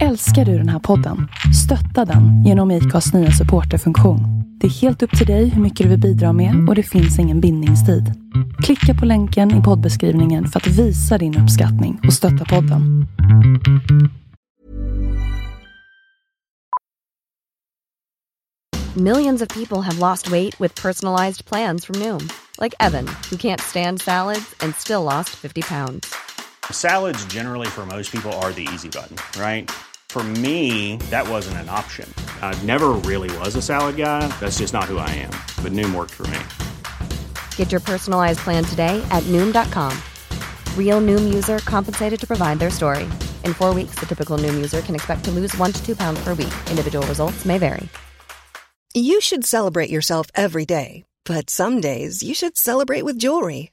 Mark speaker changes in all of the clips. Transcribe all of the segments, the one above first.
Speaker 1: Älskar du den här podden? Stötta den genom IKAs nya supporterfunktion. Det är helt upp till dig hur mycket du vill bidra med och det finns ingen bindningstid. Klicka på länken i poddbeskrivningen för att visa din uppskattning och stötta podden.
Speaker 2: Millions of people have lost weight with personalized plans from Noom, like Evan, who can't stand salads and still lost 50 pounds.
Speaker 3: Salads, generally, for most people, are the easy button, right? For me, that wasn't an option. I never really was a salad guy. That's just not who I am. But Noom worked for me.
Speaker 2: Get your personalized plan today at Noom.com. Real Noom user compensated to provide their story. In four weeks, the typical Noom user can expect to lose one to two pounds per week. Individual results may vary.
Speaker 4: You should celebrate yourself every day, but some days you should celebrate with jewelry.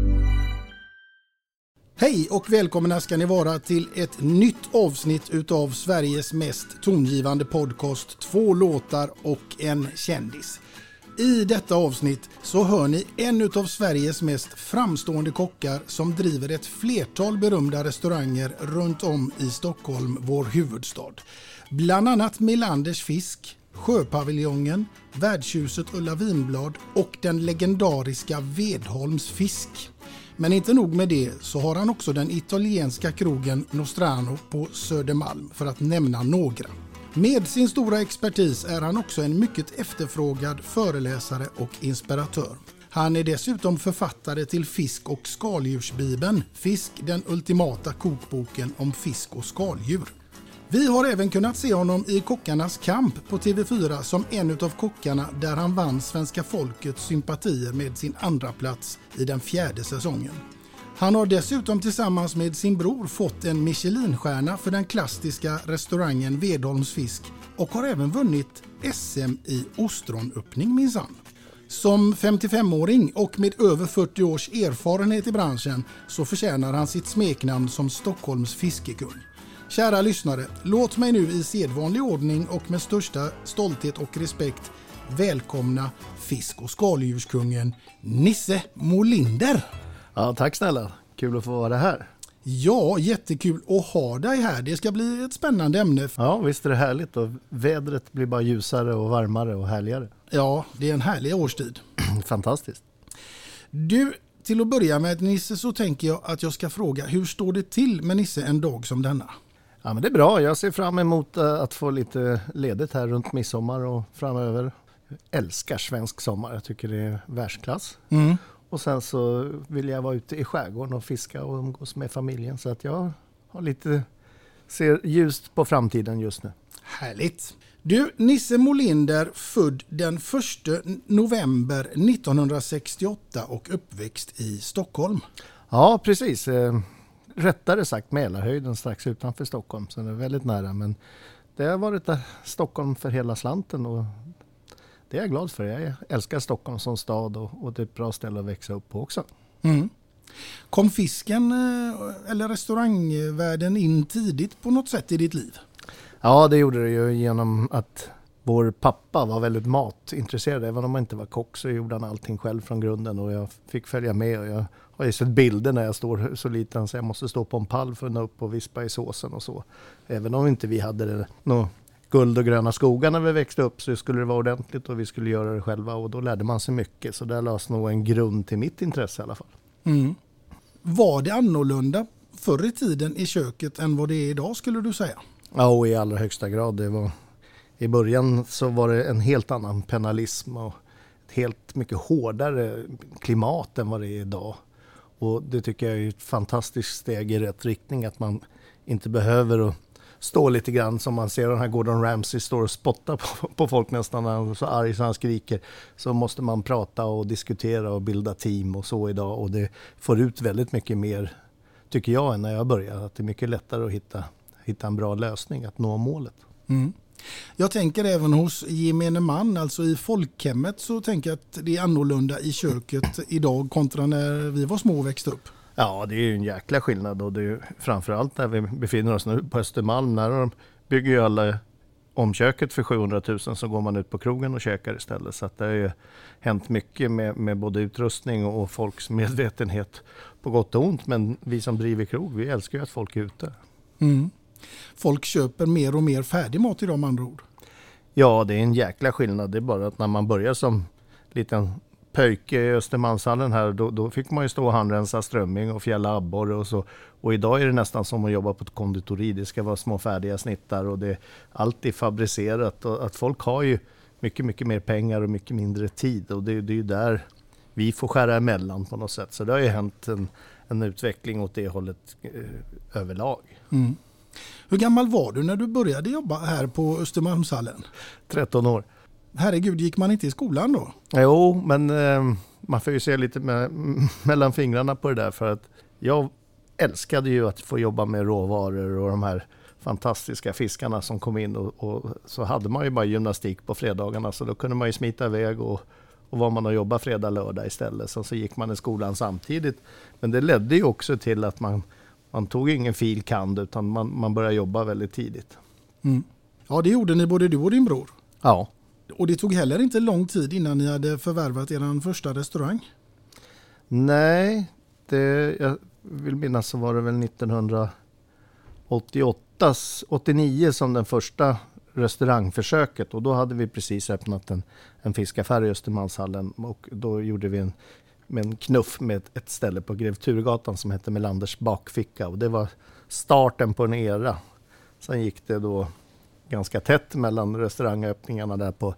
Speaker 5: Hej och välkomna ska ni vara till ett nytt avsnitt utav Sveriges mest tongivande podcast Två låtar och en kändis. I detta avsnitt så hör ni en utav Sveriges mest framstående kockar som driver ett flertal berömda restauranger runt om i Stockholm, vår huvudstad. Bland annat Milanders fisk, Sjöpaviljongen, Värdshuset Ulla Vinblad och den legendariska Vedholms fisk. Men inte nog med det så har han också den italienska krogen Nostrano på Södermalm för att nämna några. Med sin stora expertis är han också en mycket efterfrågad föreläsare och inspiratör. Han är dessutom författare till Fisk och skaldjursbibeln Fisk den ultimata kokboken om fisk och skaldjur. Vi har även kunnat se honom i Kockarnas kamp på TV4 som en av kockarna där han vann svenska folkets sympatier med sin andra plats i den fjärde säsongen. Han har dessutom tillsammans med sin bror fått en Michelinstjärna för den klassiska restaurangen Vedholms fisk och har även vunnit SM i ostronöppning minsann. Som 55-åring och med över 40 års erfarenhet i branschen så förtjänar han sitt smeknamn som Stockholms fiskekung. Kära lyssnare, låt mig nu i sedvanlig ordning och med största stolthet och respekt välkomna fisk och skaldjurskungen Nisse Molinder.
Speaker 6: Ja, tack snälla. Kul att få vara här.
Speaker 5: Ja, jättekul att ha dig här. Det ska bli ett spännande ämne.
Speaker 6: Ja, visst är det härligt och vädret blir bara ljusare och varmare och härligare.
Speaker 5: Ja, det är en härlig årstid.
Speaker 6: Fantastiskt.
Speaker 5: Du, till att börja med Nisse så tänker jag att jag ska fråga hur står det till med Nisse en dag som denna?
Speaker 6: Ja, men det är bra. Jag ser fram emot eh, att få lite ledigt här runt midsommar och framöver. Jag älskar svensk sommar. Jag tycker det är världsklass.
Speaker 5: Mm.
Speaker 6: Och sen så vill jag vara ute i skärgården och fiska och umgås med familjen. Så att jag har lite, ser ljust på framtiden just nu.
Speaker 5: Härligt. Du, Nisse Molinder, född den 1 november 1968 och uppväxt i Stockholm.
Speaker 6: Ja, precis. Rättare sagt Mälarhöjden strax utanför Stockholm. Så det är väldigt nära. Men det har varit Stockholm för hela slanten och det är jag glad för. Jag älskar Stockholm som stad och, och det är ett bra ställe att växa upp på också.
Speaker 5: Mm. Kom fisken eh, eller restaurangvärlden in tidigt på något sätt i ditt liv?
Speaker 6: Ja, det gjorde det ju genom att vår pappa var väldigt matintresserad. Även om han inte var kock så gjorde han allting själv från grunden och jag fick följa med. Och jag har ju sett bilder när jag står så liten så jag måste stå på en pall för att nå upp och vispa i såsen och så. Även om inte vi hade det, något guld och gröna skogar när vi växte upp så skulle det vara ordentligt och vi skulle göra det själva och då lärde man sig mycket. Så där lades nog en grund till mitt intresse i alla fall.
Speaker 5: Mm. Var det annorlunda förr i tiden i köket än vad det är idag skulle du säga?
Speaker 6: Ja, och i allra högsta grad. Det var I början så var det en helt annan penalism och ett helt mycket hårdare klimat än vad det är idag. Och det tycker jag är ett fantastiskt steg i rätt riktning att man inte behöver att stå lite grann som man ser den här Gordon Ramsay står och spottar på, på folk nästan när han är så arg så han skriker. Så måste man prata och diskutera och bilda team och så idag och det får ut väldigt mycket mer tycker jag än när jag började. Att det är mycket lättare att hitta, hitta en bra lösning att nå målet.
Speaker 5: Mm. Jag tänker även hos gemene man, alltså i folkhemmet så tänker jag att det är annorlunda i köket idag kontra när vi var små och växte upp.
Speaker 6: Ja, det är ju en jäkla skillnad och det är framförallt när vi befinner oss nu på Östermalm. När de bygger ju alla om köket för 700 000 så går man ut på krogen och käkar istället. Så det har ju hänt mycket med, med både utrustning och folks medvetenhet på gott och ont. Men vi som driver krog, vi älskar ju att folk är ute.
Speaker 5: Mm. Folk köper mer och mer färdig mat idag med andra ord.
Speaker 6: Ja, det är en jäkla skillnad. Det är bara att när man börjar som liten pöjke i Östermalmshallen här, då, då, fick man ju stå och handrensa strömming och fjälla abborre och så. Och idag är det nästan som att jobba på ett konditori. Det ska vara små färdiga snittar och det, allt är fabricerat. Och att folk har ju mycket, mycket mer pengar och mycket mindre tid och det, det är ju där vi får skära emellan på något sätt. Så det har ju hänt en, en utveckling åt det hållet eh, överlag.
Speaker 5: Mm. Hur gammal var du när du började jobba här på Östermalmshallen?
Speaker 6: 13 år.
Speaker 5: Herregud, gick man inte i skolan då?
Speaker 6: Jo, men eh, man får ju se lite med, mellan fingrarna på det där för att jag älskade ju att få jobba med råvaror och de här fantastiska fiskarna som kom in och, och, så hade man ju bara gymnastik på fredagarna så då kunde man ju smita iväg och, och var man och jobba fredag, lördag istället. Så, så gick man i skolan samtidigt. Men det ledde ju också till att man, man tog ingen fil. kand utan man, man började jobba väldigt tidigt.
Speaker 5: Mm. Ja, det gjorde ni både du och din bror.
Speaker 6: Ja.
Speaker 5: Och det tog heller inte lång tid innan ni hade förvärvat er första restaurang?
Speaker 6: Nej, det, jag vill minnas så var det väl 1988, 89 som den första restaurangförsöket och då hade vi precis öppnat en, en fiskaffär i Östermalmshallen och då gjorde vi en, med en knuff med ett ställe på Grev Turgatan som hette Melanders bakficka och det var starten på en era. Sen gick det då ganska tätt mellan restaurangöppningarna där på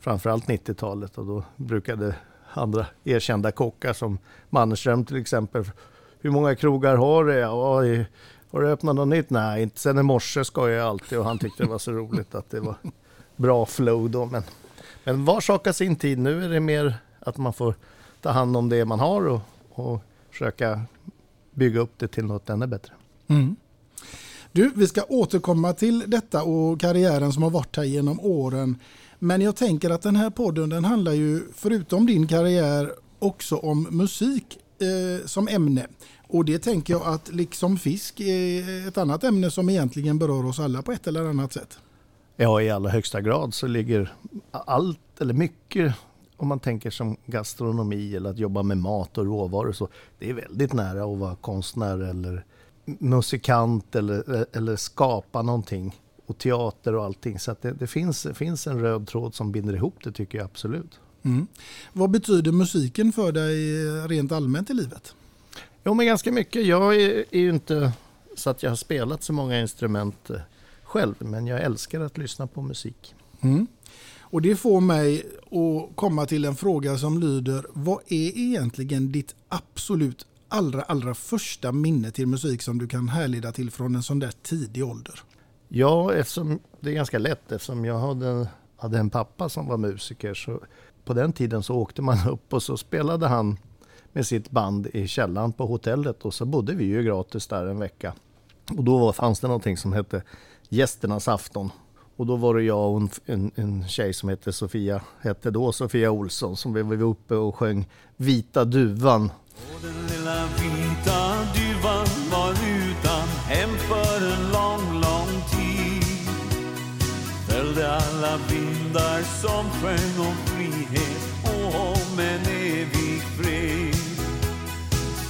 Speaker 6: framförallt 90-talet och då brukade andra erkända kockar som Mannerström till exempel. Hur många krogar har du? Ja, har du öppnat något nytt? Nej, inte sen i morse ska jag alltid och han tyckte det var så roligt att det var bra flow då. Men, men var sak har sin tid. Nu är det mer att man får ta hand om det man har och, och försöka bygga upp det till något ännu bättre.
Speaker 5: Mm. Du, vi ska återkomma till detta och karriären som har varit här genom åren. Men jag tänker att den här podden den handlar ju förutom din karriär också om musik eh, som ämne. Och det tänker jag att liksom fisk är ett annat ämne som egentligen berör oss alla på ett eller annat sätt.
Speaker 6: Ja, i allra högsta grad så ligger allt, eller mycket, om man tänker som gastronomi eller att jobba med mat och råvaror, så det är väldigt nära att vara konstnär eller musikant eller, eller skapa någonting. Och teater och allting. Så det, det, finns, det finns en röd tråd som binder ihop det tycker jag absolut.
Speaker 5: Mm. Vad betyder musiken för dig rent allmänt i livet?
Speaker 6: Jo men ganska mycket. Jag är, är ju inte så att jag har spelat så många instrument eh, själv. Men jag älskar att lyssna på musik.
Speaker 5: Mm. Och det får mig att komma till en fråga som lyder. Vad är egentligen ditt absolut allra, allra första minne till musik som du kan härleda till från en sån där tidig ålder?
Speaker 6: Ja, eftersom det är ganska lätt eftersom jag hade, hade en pappa som var musiker. Så på den tiden så åkte man upp och så spelade han med sitt band i källaren på hotellet och så bodde vi ju gratis där en vecka. Och då fanns det någonting som hette Gästernas afton. Och då var det jag och en, en, en tjej som hette Sofia, hette då Sofia Olsson, som vi var uppe och sjöng Vita duvan. Och den lilla vita duvan var utan hem för en lång, lång tid. Följde alla vindar som sjöng om frihet och om en evig fred.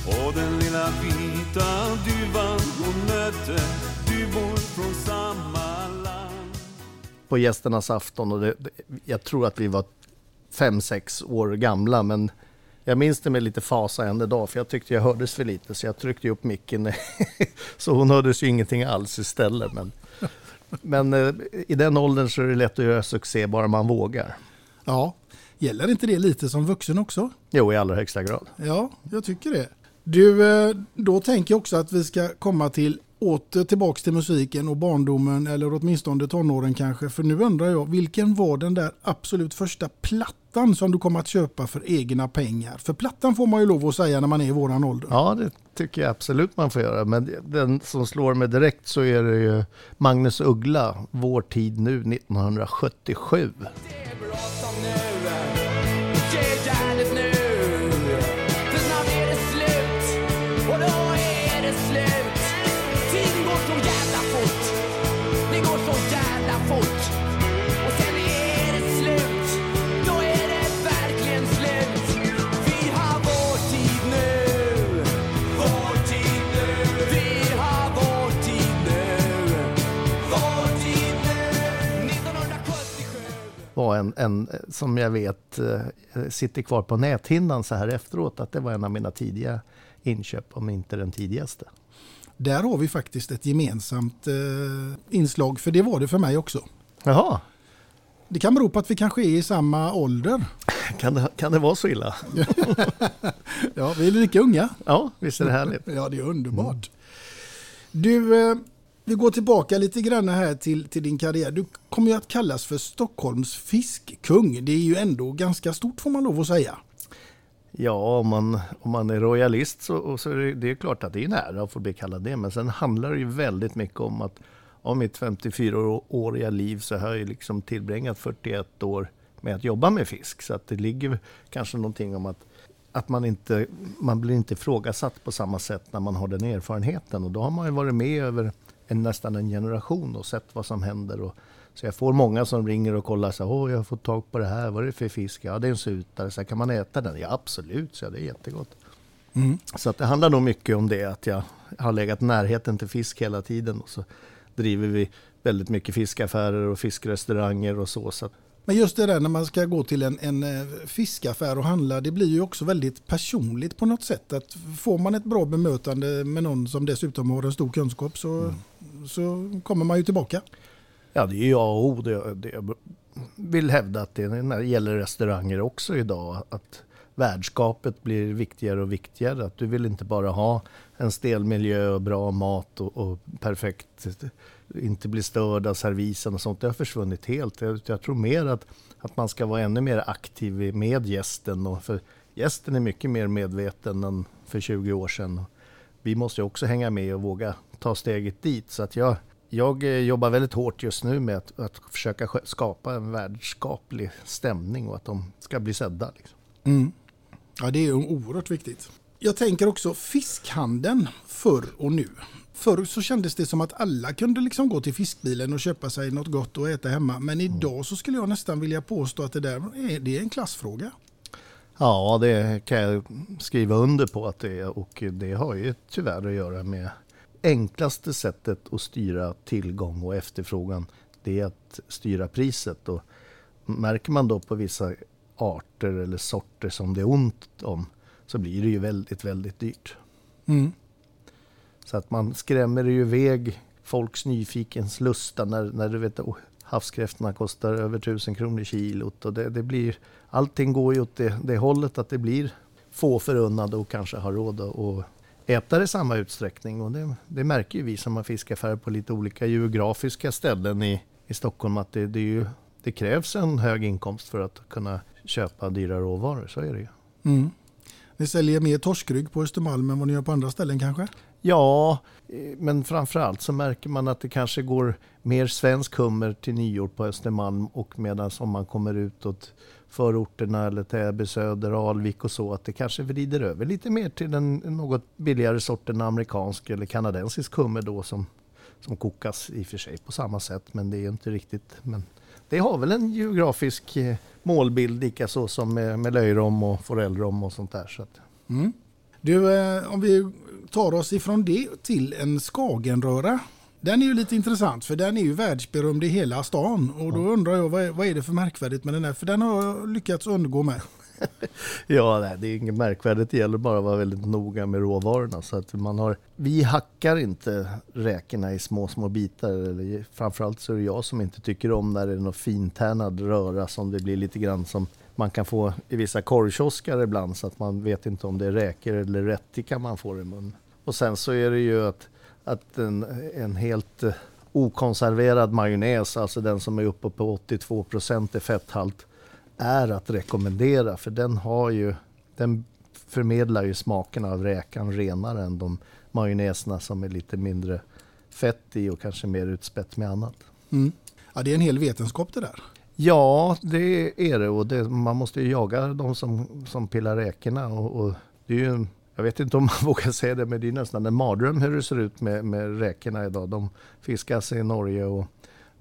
Speaker 6: Och den lilla vita duvan hon mötte duvor från samma. På gästernas afton och det, jag tror att vi var fem, sex år gamla men jag minns det med lite fasa än idag för jag tyckte jag hördes för lite så jag tryckte upp micken så hon hördes ju ingenting alls istället. Men Men eh, i den åldern så är det lätt att göra succé bara man vågar.
Speaker 5: Ja, gäller inte det lite som vuxen också?
Speaker 6: Jo, i allra högsta grad.
Speaker 5: Ja, jag tycker det. Du, eh, då tänker jag också att vi ska komma till åter tillbaks till musiken och barndomen eller åtminstone tonåren kanske. För nu undrar jag, vilken var den där absolut första plattan som du kom att köpa för egna pengar? För plattan får man ju lov att säga när man är i våran ålder.
Speaker 6: Ja, det tycker jag absolut man får göra. Men den som slår mig direkt så är det ju Magnus Uggla, Vår tid nu 1977. En, en som jag vet eh, sitter kvar på näthinnan så här efteråt, att det var en av mina tidiga inköp, om inte den tidigaste.
Speaker 5: Där har vi faktiskt ett gemensamt eh, inslag, för det var det för mig också.
Speaker 6: Jaha.
Speaker 5: Det kan bero på att vi kanske är i samma ålder.
Speaker 6: Kan det, kan det vara så illa?
Speaker 5: ja, vi är lika unga.
Speaker 6: Ja, visst är det härligt.
Speaker 5: ja, det är underbart. Mm. Du, eh, vi går tillbaka lite grann här till, till din karriär. Du kommer ju att kallas för Stockholms fiskkung. Det är ju ändå ganska stort får man lov att säga.
Speaker 6: Ja, om man, om man är royalist så, så är det, det är klart att det är en ära att få bli kallad det. Men sen handlar det ju väldigt mycket om att av mitt 54-åriga liv så har jag liksom tillbringat 41 år med att jobba med fisk. Så att det ligger kanske någonting om att, att man inte man blir inte ifrågasatt på samma sätt när man har den erfarenheten. Och då har man ju varit med över en, nästan en generation och sett vad som händer. Och, så jag får många som ringer och kollar så Åh, jag har fått tag på det här, vad är det för fisk? Ja, det är en sutare. Så här, kan man äta den? Ja, absolut, så det är jättegott. Mm. Så att det handlar nog mycket om det, att jag har legat närheten till fisk hela tiden. Och så driver vi väldigt mycket fiskaffärer och fiskrestauranger och så. så
Speaker 5: men just det där när man ska gå till en, en eh, fiskaffär och handla, det blir ju också väldigt personligt på något sätt. Att får man ett bra bemötande med någon som dessutom har en stor kunskap så, mm. så kommer man ju tillbaka.
Speaker 6: Ja, det är ju A och O. Det, det, jag vill hävda att det när det gäller restauranger också idag. Att värdskapet blir viktigare och viktigare. Att du vill inte bara ha en stel miljö och bra mat och, och perfekt inte bli störd av servisen och sånt. Det har försvunnit helt. Jag, jag, tror mer att, att man ska vara ännu mer aktiv med gästen. Och för gästen är mycket mer medveten än för 20 år sedan. Vi måste också hänga med och våga ta steget dit. Så att jag, jag eh, jobbar väldigt hårt just nu med att, att försöka skapa en värdskaplig stämning och att de ska bli sedda. Liksom.
Speaker 5: Mm. Ja, det är oerhört viktigt. Jag tänker också fiskhandeln förr och nu. Förr så kändes det som att alla kunde liksom gå till fiskbilen och köpa sig något gott att äta hemma. Men mm. idag så skulle jag nästan vilja påstå att det där är, det är en klassfråga.
Speaker 6: Ja, det kan jag skriva under på att det är och det har ju tyvärr att göra med enklaste sättet att styra tillgång och efterfrågan. Det är att styra priset och märker man då på vissa arter eller sorter som det är ont om så blir det ju väldigt, väldigt dyrt. Mm. Så att man skrämmer ju iväg folks nyfikens lusta när, när du vet oh, havskräftorna kostar över tusen kronor kilot. Och det, det blir, allting går ju åt det, det hållet att det blir få förunnade och kanske har råd att äta det i samma utsträckning. Och det, det märker ju vi som har fiskaffärer på lite olika geografiska ställen i, i Stockholm att det, det, ju, det, krävs en hög inkomst för att kunna köpa dyra råvaror. Så är det ju. Mm.
Speaker 5: Ni säljer mer torskrygg på Östermalm än vad ni gör på andra ställen kanske?
Speaker 6: Ja, men framförallt så märker man att det kanske går mer svensk hummer till nyår på Östermalm och medan om man kommer utåt förorterna eller Täby, Söder, Alvik och så att det kanske vrider över lite mer till den något billigare sorten amerikansk eller kanadensisk hummer då som, som kokas i och för sig på samma sätt men det är inte riktigt men det har väl en geografisk eh, målbild lika så som med, med löjrom och forellrom och sånt där. Så. Mm.
Speaker 5: Du, eh, om vi tar oss ifrån det till en skagenröra. Den är ju lite intressant för den är ju världsberömd i hela stan och då undrar jag vad är, vad är det för märkvärdigt med den här? För den har jag lyckats undgå med.
Speaker 6: ja, nej, det är inget märkvärdigt. Det gäller bara att vara väldigt noga med råvarorna. Så att man har, vi hackar inte räkorna i små, små bitar. Eller, framförallt så är det jag som inte tycker om när det är någon fintärnad röra som det blir lite grann som man kan få i vissa korvkioskar ibland så att man vet inte om det är räkor eller rättika man får i mun. Och sen så är det ju att, att en, en helt eh, okonserverad majonnäs, alltså den som är uppe på 82 procent i fetthalt, är att rekommendera för den har ju, den förmedlar ju smaken av räkan renare än de majonnäserna som är lite mindre fett i och kanske mer utspätt med annat.
Speaker 5: Mm. Ja, det är en hel vetenskap det där.
Speaker 6: Ja, det är det och det, man måste ju jaga de som, som pillar räkorna och, och det är ju jag vet inte om man vågar säga det, men det är nästan en mardröm hur det ser ut med, med räkorna idag. De fiskas i Norge och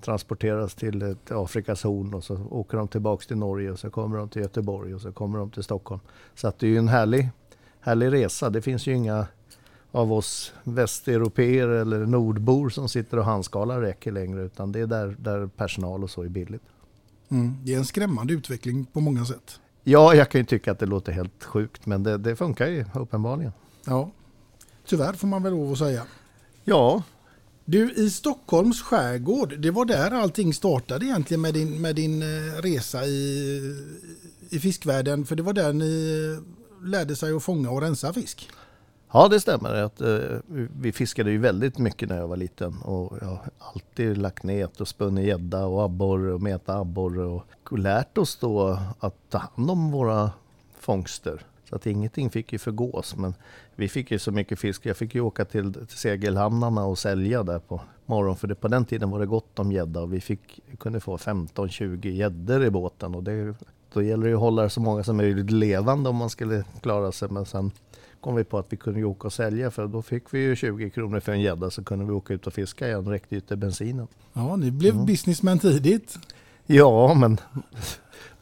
Speaker 6: transporteras till ett Afrikas horn och så åker de tillbaks till Norge och så kommer de till Göteborg och så kommer de till Stockholm. Så att det är ju en härlig, härlig resa. Det finns ju inga av oss västeuropeer eller nordbor som sitter och handskalar räkor längre utan det är där, där personal och så är billigt.
Speaker 5: Mm, det är en skrämmande utveckling på många sätt.
Speaker 6: Ja, jag kan ju tycka att det låter helt sjukt men det, det funkar ju uppenbarligen.
Speaker 5: Ja, tyvärr får man väl lov att säga.
Speaker 6: Ja.
Speaker 5: Du, i Stockholms skärgård, det var där allting startade egentligen med din, med din eh, resa i, i fiskvärlden. För det var där ni eh, lärde sig att fånga och rensa fisk.
Speaker 6: Ja, det stämmer. Att, eh, vi fiskade ju väldigt mycket när jag var liten och jag har alltid lagt nät och spunnit gädda och abborre och meta abborre och lärt oss då att ta hand om våra fångster. Så att ingenting fick ju förgås. Men vi fick ju så mycket fisk. Jag fick ju åka till, till segelhamnarna och sälja där på morgonen. För det, på den tiden var det gott om gädda och vi fick, kunde få 15-20 gäddor i båten. Och det, då gäller det att hålla så många som möjligt levande om man skulle klara sig. Men sen kom vi på att vi kunde åka och sälja för då fick vi ju 20 kronor för en gädda så kunde vi åka ut och fiska igen. Räckte ju till bensinen.
Speaker 5: Ja, ni blev mm. businessman tidigt.
Speaker 6: Ja, men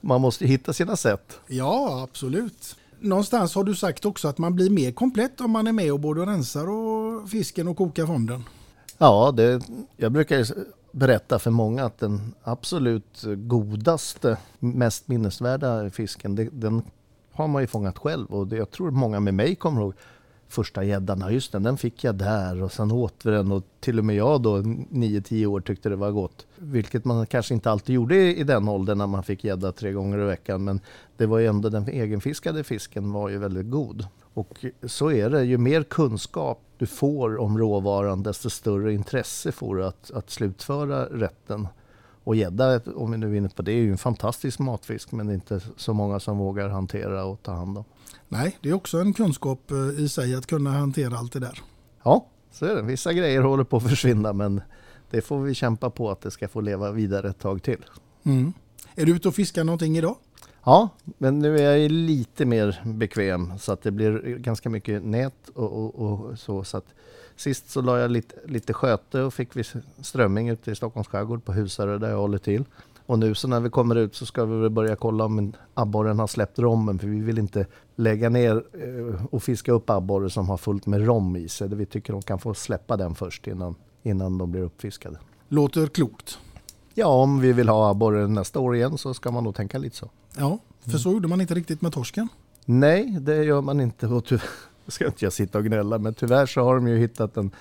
Speaker 6: man måste hitta sina sätt.
Speaker 5: Ja, absolut. Någonstans har du sagt också att man blir mer komplett om man är med och både rensar och fisken och kokar fonden.
Speaker 6: Ja, det, jag brukar berätta för många att den absolut godaste, mest minnesvärda fisken, det, den har man ju fångat själv och det, jag tror många med mig kommer ihåg första gäddan, just den, den fick jag där och sen åt vi den och till och med jag då 9-10 år tyckte det var gott. Vilket man kanske inte alltid gjorde i den åldern när man fick gädda tre gånger i veckan men det var ju ändå den egenfiskade fisken var ju väldigt god. Och så är det, ju mer kunskap du får om råvaran desto större intresse får du att, att slutföra rätten. Och gädda, om vi nu är inne på det, är ju en fantastisk matfisk men det är inte så många som vågar hantera och ta hand om.
Speaker 5: Nej, det är också en kunskap eh, i sig att kunna hantera allt det där.
Speaker 6: Ja, så är det. Vissa grejer håller på att försvinna men det får vi kämpa på att det ska få leva vidare ett tag till.
Speaker 5: Mm. Är du ute och fiskar någonting idag?
Speaker 6: Ja, men nu är jag lite mer bekväm så att det blir ganska mycket nät och, och, och så. så att Sist så la jag lite, lite sköte och fick vi strömming ute i Stockholms skärgård på Husarö där jag håller till. Och nu så när vi kommer ut så ska vi börja kolla om abborren har släppt rommen för vi vill inte lägga ner eh, och fiska upp abborre som har fullt med rom i sig. Vi tycker de kan få släppa den först innan, innan de blir uppfiskade.
Speaker 5: Låter klokt.
Speaker 6: Ja, om vi vill ha abborre nästa år igen så ska man nog tänka lite så.
Speaker 5: Ja, för så gjorde man inte riktigt med torsken.
Speaker 6: Nej, det gör man inte. Och ska inte jag sitta och gnälla, men tyvärr så har de ju hittat en,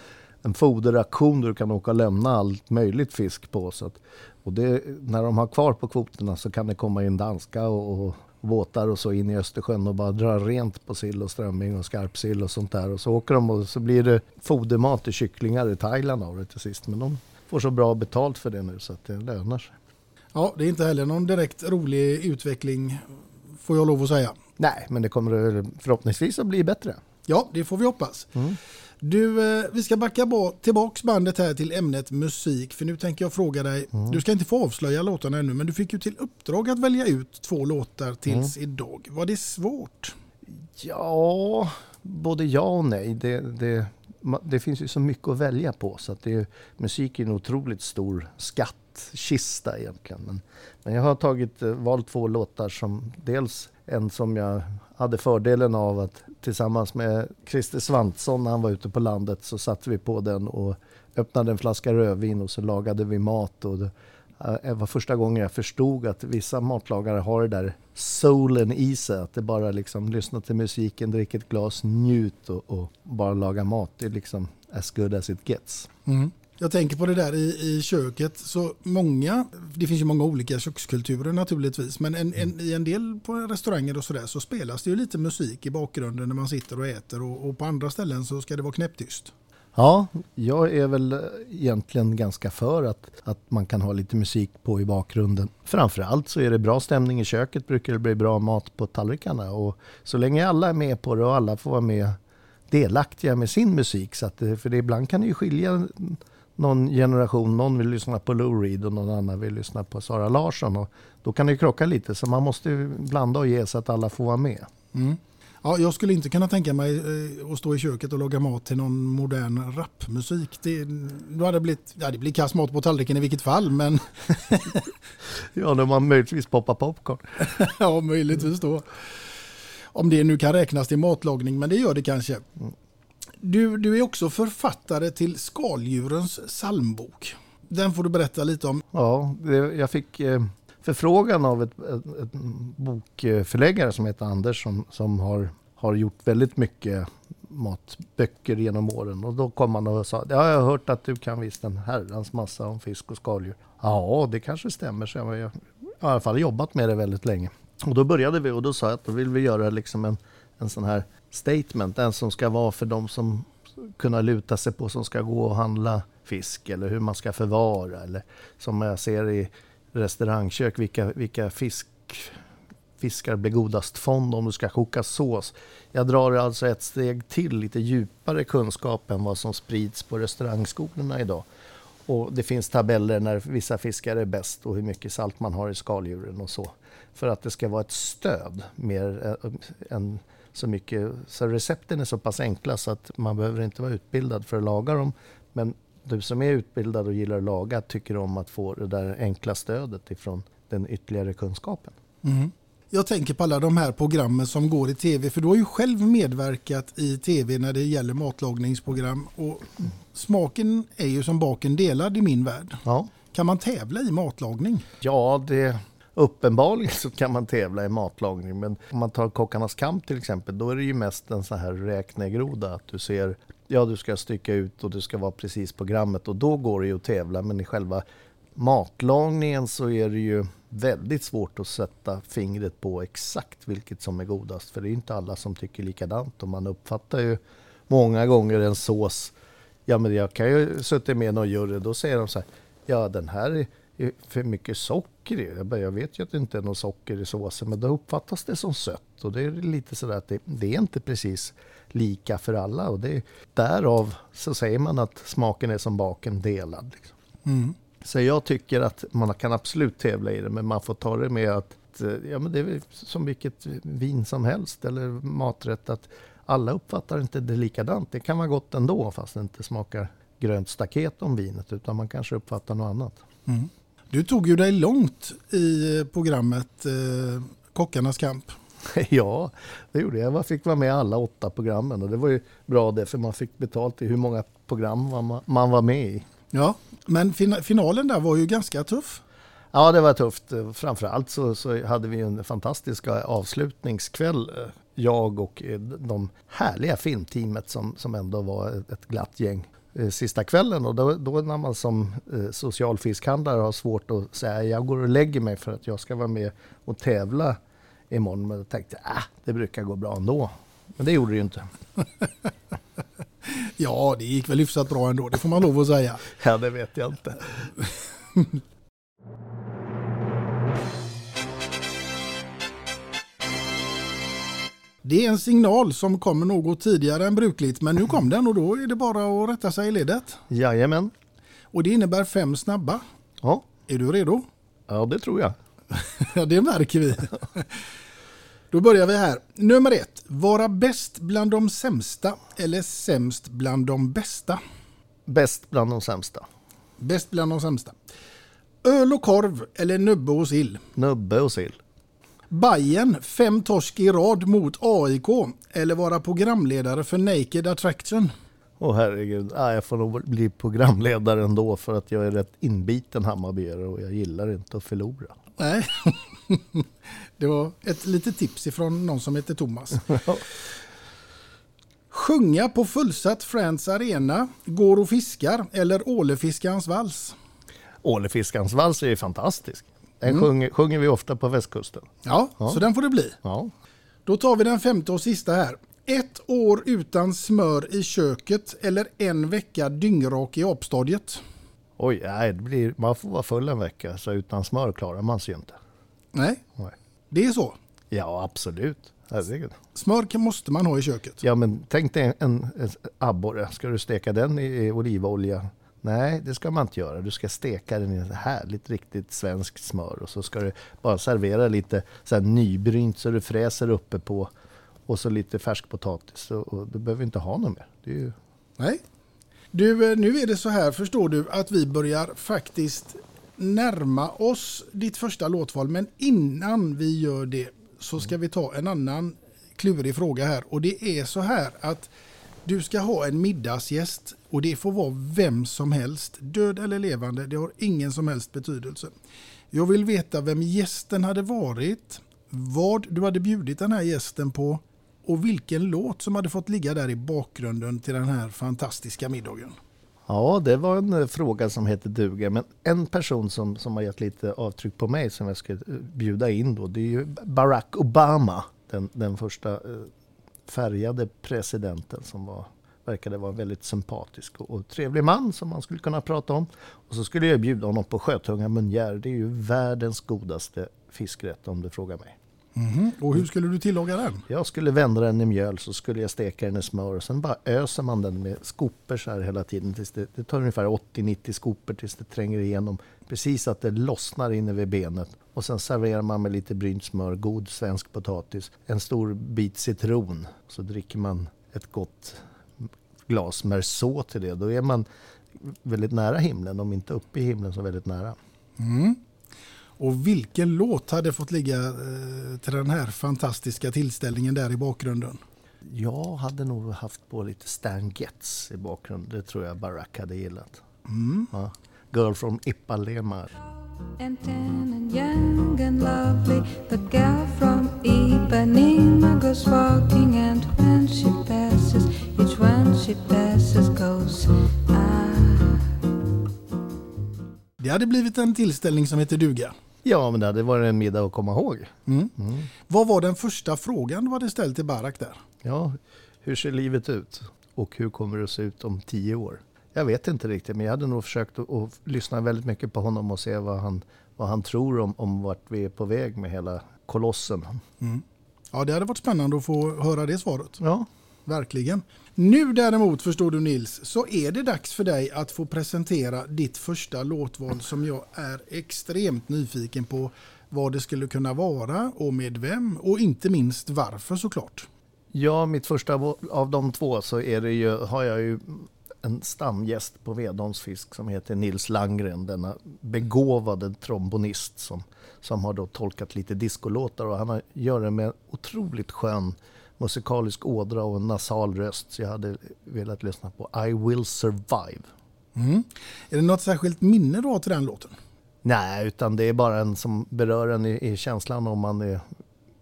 Speaker 6: en foderaktion där du kan åka och lämna allt möjligt fisk på. Så att, och det, när de har kvar på kvoterna så kan det komma in danska och, och båtar och så in i Östersjön och bara dra rent på sill och strömming och skarpsill och sånt där. Och så åker de och så blir det fodermat till kycklingar i Thailand av det till sist. Men de får så bra betalt för det nu så att det lönar sig.
Speaker 5: Ja, det är inte heller någon direkt rolig utveckling får jag lov att säga.
Speaker 6: Nej, men det kommer förhoppningsvis att bli bättre.
Speaker 5: Ja, det får vi hoppas. Mm. Du, eh, vi ska backa tillbaks bandet här till ämnet musik. För nu tänker jag fråga dig, mm. du ska inte få avslöja låtarna ännu, men du fick ju till uppdrag att välja ut två låtar tills mm. idag. Var det svårt?
Speaker 6: Ja, både ja och nej. Det, det, det finns ju så mycket att välja på så att det, musik är en otroligt stor skattkista egentligen. Men, men jag har tagit, eh, valt två låtar som dels en som jag hade fördelen av att tillsammans med Christer Svantsson när han var ute på landet så satte vi på den och öppnade en flaska rödvin och så lagade vi mat och eh, Det var första gången jag förstod att vissa matlagare har det där soulen i sig. Att det bara liksom lyssna till musiken, dricka ett glas, njut och, och, bara laga mat. Det är liksom as good as it gets.
Speaker 5: Mm. Jag tänker på det där i, i köket. Så många, det finns ju många olika kökskulturer naturligtvis. Men en, en, i en del på restauranger och sådär så spelas det ju lite musik i bakgrunden när man sitter och äter. Och, och på andra ställen så ska det vara knäpptyst.
Speaker 6: Ja, jag är väl egentligen ganska för att, att man kan ha lite musik på i bakgrunden. Framförallt så är det bra stämning i köket, brukar det bli bra mat på tallrikarna. Och så länge alla är med på det och alla får vara med delaktiga med sin musik. Så att, för det, ibland kan det ju skilja någon generation, någon vill lyssna på Lou Reed och någon annan vill lyssna på Sara Larsson. Och då kan det krocka lite, så man måste blanda och ge så att alla får vara med.
Speaker 5: Mm. Ja, jag skulle inte kunna tänka mig eh, att stå i köket och laga mat till någon modern rapmusik. Det, då hade det blivit, ja, det blir kass mat på tallriken i vilket fall, men...
Speaker 6: ja, när man möjligtvis poppar popcorn.
Speaker 5: ja, möjligtvis då. Om det nu kan räknas till matlagning, men det gör det kanske. Du, du är också författare till Skaldjurens psalmbok. Den får du berätta lite om.
Speaker 6: Ja, jag fick eh, förfrågan av ett, ett, ett bokförläggare som heter Anders som, som har, har gjort väldigt mycket matböcker genom åren. Och då kom han och sa, ja, jag har hört att du kan visst en herrans massa om fisk och skaldjur. Ja, det kanske stämmer, så jag, jag har i alla fall jobbat med det väldigt länge. Och då började vi och då sa jag att då vill vi göra liksom en, en sån här statement, den som ska vara för de som kunna luta sig på som ska gå och handla fisk eller hur man ska förvara eller som jag ser i restaurangkök, vilka, vilka fisk, fiskar blir godast fond om du ska koka sås. Jag drar alltså ett steg till, lite djupare kunskap än vad som sprids på restaurangskolorna idag. Och det finns tabeller när vissa fiskar är bäst och hur mycket salt man har i skaldjuren och så. För att det ska vara ett stöd mer eh, än så mycket. Så recepten är så pass enkla så att man behöver inte vara utbildad för att laga dem. Men du som är utbildad och gillar att laga tycker om att få det där enkla stödet ifrån den ytterligare kunskapen.
Speaker 5: Mm. Jag tänker på alla de här programmen som går i tv, för du har ju själv medverkat i tv när det gäller matlagningsprogram. Och smaken är ju som baken delad i min värld.
Speaker 6: Ja.
Speaker 5: Kan man tävla i matlagning?
Speaker 6: Ja, det, uppenbarligen så kan man tävla i matlagning. Men om man tar Kockarnas kamp till exempel, då är det ju mest en sån här räknegroda. Att du ser ja du ska stycka ut och det ska vara precis programmet och då går det ju att tävla. Men i själva matlagningen så är det ju väldigt svårt att sätta fingret på exakt vilket som är godast. För det är inte alla som tycker likadant och man uppfattar ju många gånger en sås. Ja men jag kan ju sitta med någon jury, då säger de så här, ja den här är för mycket socker i. Jag, bara, jag vet ju att det inte är något socker i såsen men då uppfattas det som sött. Och det är lite sådär att det, det är inte precis lika för alla. Och det, därav så säger man att smaken är som baken delad. Liksom. Mm. Så jag tycker att man kan absolut tävla i det, men man får ta det med att ja, men det är som vilket vin som helst eller maträtt. att Alla uppfattar inte det likadant. Det kan vara gott ändå fast det inte smakar grönt staket om vinet utan man kanske uppfattar något annat.
Speaker 5: Mm. Du tog ju dig långt i programmet eh, Kockarnas kamp.
Speaker 6: Ja, det gjorde jag. Jag fick vara med i alla åtta programmen och det var ju bra det för man fick betalt i hur många program man, var med i.
Speaker 5: Ja, men finalen där var ju ganska tuff.
Speaker 6: Ja, det var tufft. Framförallt så, så hade vi en fantastisk avslutningskväll. Jag och de härliga filmteamet som, som ändå var ett glatt gäng sista kvällen och då, då när man som social fiskhandlare har svårt att säga jag går och lägger mig för att jag ska vara med och tävla imorgon. Men jag tänkte äh, det brukar gå bra ändå. Men det gjorde det ju inte.
Speaker 5: ja, det gick väl hyfsat bra ändå, det får man lov att säga.
Speaker 6: Ja, det vet jag inte.
Speaker 5: Det är en signal som kommer något tidigare än brukligt, men nu kom den och då är det bara att rätta sig i ledet.
Speaker 6: Jajamän.
Speaker 5: Och det innebär fem snabba.
Speaker 6: Ja.
Speaker 5: Är du redo?
Speaker 6: Ja, det tror jag.
Speaker 5: ja, det märker vi. Då börjar vi här. Nummer ett. Vara bäst bland de sämsta eller sämst bland de bästa?
Speaker 6: Bäst bland de sämsta.
Speaker 5: Bäst bland de sämsta. Öl och korv eller nubbe och sill?
Speaker 6: Nubbe och sill.
Speaker 5: Bajen fem torsk i rad mot AIK eller vara programledare för Naked Attraction?
Speaker 6: Åh herregud, ah, jag får nog bli programledare ändå för att jag är rätt inbiten Hammarbyare och jag gillar inte att förlora.
Speaker 5: Nej, det var ett litet tips ifrån någon som heter Thomas. Sjunga på fullsatt Friends Arena, går och fiskar eller ålefiskarens vals?
Speaker 6: Ålefiskarens vals är ju fantastisk. Den mm. sjunger, sjunger, vi ofta på västkusten.
Speaker 5: Ja, ja, så den får det bli.
Speaker 6: Ja.
Speaker 5: Då tar vi den femte och sista här. Ett år utan smör i köket eller en vecka dyngrak i apstadiet?
Speaker 6: Oj, nej, det blir, man får vara full en vecka så utan smör klarar man sig inte.
Speaker 5: Nej, nej. det är så?
Speaker 6: Ja, absolut. Herregud.
Speaker 5: Smör måste man ha i köket.
Speaker 6: Ja, men tänk dig en, en abborre. Ska du steka den i olivolja? Nej, det ska man inte göra. Du ska steka den i ett härligt, riktigt svenskt smör och så ska du bara servera lite så här nybrynt så du fräser uppe på och så lite färsk potatis. Och, och du behöver inte ha något mer. Det är ju...
Speaker 5: Nej. Du, eh, nu är det så här, förstår du, att vi börjar faktiskt närma oss ditt första låtval. Men innan vi gör det så ska vi ta en annan klurig fråga här. Och det är så här att du ska ha en middagsgäst och det får vara vem som helst, död eller levande, det har ingen som helst betydelse. Jag vill veta vem gästen hade varit, vad du hade bjudit den här gästen på och vilken låt som hade fått ligga där i bakgrunden till den här fantastiska middagen.
Speaker 6: Ja, det var en eh, fråga som heter duga. Men en person som, som har gett lite avtryck på mig som jag ska eh, bjuda in då, det är ju Barack Obama. Den, den första eh, färgade presidenten som var, verkade vara en väldigt sympatisk och, trevlig man som man skulle kunna prata om. Och så skulle jag bjuda honom på sjötunga munjär. Det är ju världens godaste fiskrätt om du frågar mig.
Speaker 5: Mm. Och hur skulle du tillaga den?
Speaker 6: Jag skulle vända den i mjöl så skulle jag steka den i smör och sen bara öser man den med skopor så här hela tiden. Tills det, det tar ungefär 80-90 skopor tills det tränger igenom. Precis att det lossnar inne vid benet. Och sen serverar man med lite brynt smör, god svensk potatis, en stor bit citron. Så dricker man ett gott glas Merceau till det. Då är man väldigt nära himlen, om inte uppe i himlen så väldigt nära.
Speaker 5: Mm. Och vilken låt hade fått ligga eh, till den här fantastiska tillställningen där i bakgrunden?
Speaker 6: Jag hade nog haft på lite Stan Getz i bakgrunden. Det tror jag Barack hade gillat.
Speaker 5: Mm.
Speaker 6: Ja. Girl from Ipanema.
Speaker 7: And tan and young and lovely The girl from Ipanema goes walking And Each one she passes goes ah.
Speaker 5: Det hade blivit en tillställning som heter duga.
Speaker 6: Ja, men det hade varit en middag att komma ihåg.
Speaker 5: Mm. Mm. Vad var den första frågan du hade ställt till Barak där?
Speaker 6: Ja, hur ser livet ut? Och hur kommer det att se ut om tio år? Jag vet inte riktigt, men jag hade nog försökt att, att lyssna väldigt mycket på honom och se vad han, vad han tror om, om vart vi är på väg med hela kolossen.
Speaker 5: Mm. Ja, det hade varit spännande att få höra det svaret.
Speaker 6: Ja.
Speaker 5: Verkligen. Nu däremot, förstår du Nils, så är det dags för dig att få presentera ditt första låtval som jag är extremt nyfiken på vad det skulle kunna vara och med vem och inte minst varför såklart.
Speaker 6: Ja, mitt första av de två så är det ju, har jag ju en stamgäst på Vedons fisk som heter Nils Langren, denna begåvade trombonist som, som har då tolkat lite discolåtar och han gör det med otroligt skön musikalisk ådra och en nasal röst. Så jag hade velat lyssna på I will survive.
Speaker 5: Mm. Är det något särskilt minne har till den låten?
Speaker 6: Nej, utan det är bara en som berör en i, i känslan om man är,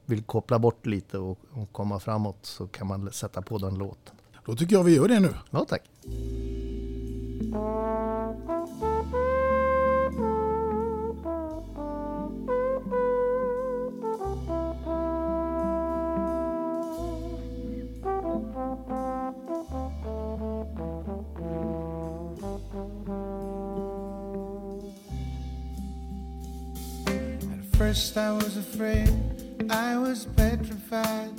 Speaker 6: vill koppla bort lite och, och komma framåt så kan man sätta på den låten.
Speaker 5: Då tycker jag vi gör det nu.
Speaker 6: Ja, tack.
Speaker 8: First I was afraid, I was petrified.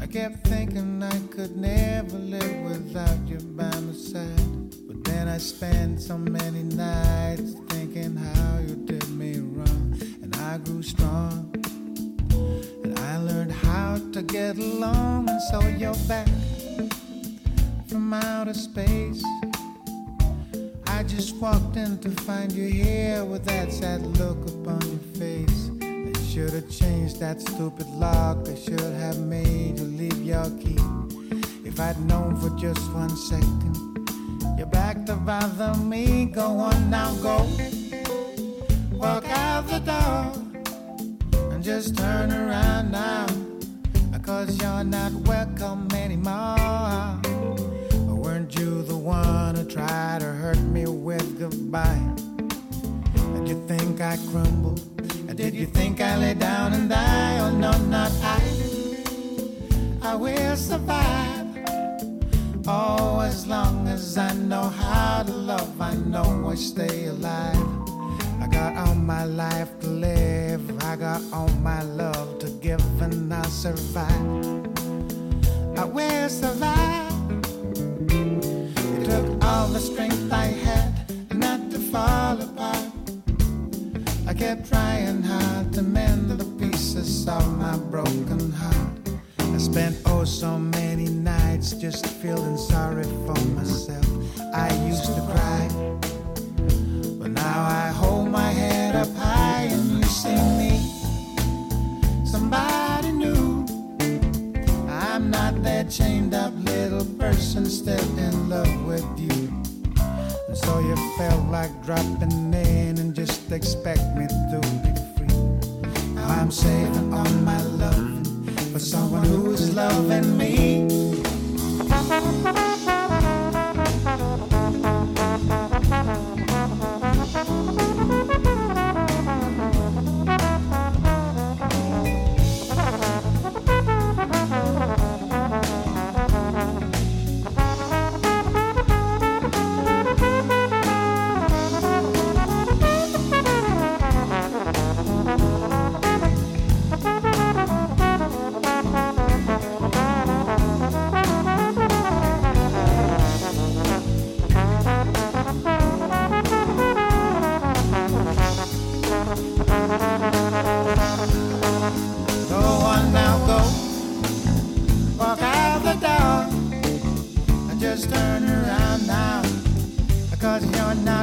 Speaker 8: I kept thinking I could never live without you by my side. But then I spent so many nights thinking how you did me wrong. And I grew strong. And I learned how to get along. And so you're back from outer space. Just walked in to find you here with that sad look upon your face. I should have changed that stupid lock. I should have made you leave your key. If
Speaker 9: I'd known for just one second, you're back to bother me. Go on now, go. Walk out the door and just turn around now. Cause you're not welcome anymore. One who tried to hurt me with goodbye? Did you think I crumbled? Did you think I lay down and die? Oh no, not I. I will survive. Oh, as long as I know how to love, I know I stay alive. I got all my life to live. I got all my love to give, and I'll survive. I will survive. All the strength I had not to fall apart. I kept trying hard to mend the pieces of my broken heart. I spent oh so many nights just feeling sorry for myself. I used to cry, but now I hold my head up high and you see me. Somebody new. I'm not that chained up little person still in love with you. So you felt like dropping in and just expect me to be free. Now I'm saving all my love for someone who's loving me. You're not.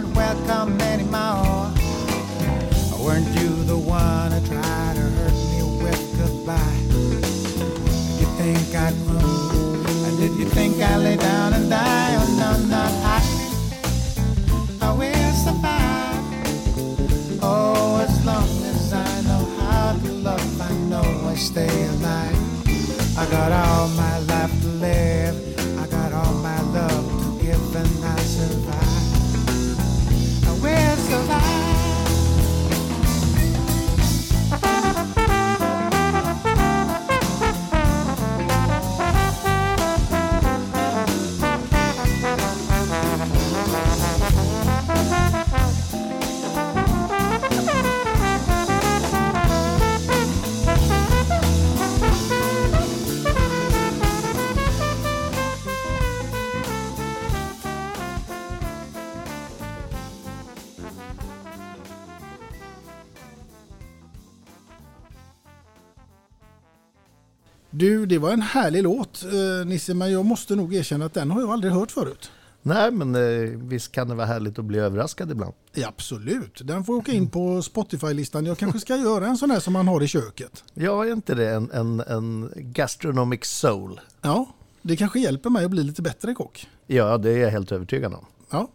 Speaker 5: Var en härlig låt eh, Nisse, men jag måste nog erkänna att den har jag aldrig hört förut.
Speaker 6: Nej, men eh, visst kan det vara härligt att bli överraskad ibland.
Speaker 5: Ja, absolut, den får åka in på Spotify-listan. Jag kanske ska göra en sån här som man har i köket.
Speaker 6: Ja, är inte det en, en, en gastronomic soul?
Speaker 5: Ja, det kanske hjälper mig att bli lite bättre kock.
Speaker 6: Ja, det är jag helt övertygad om.
Speaker 5: Ja,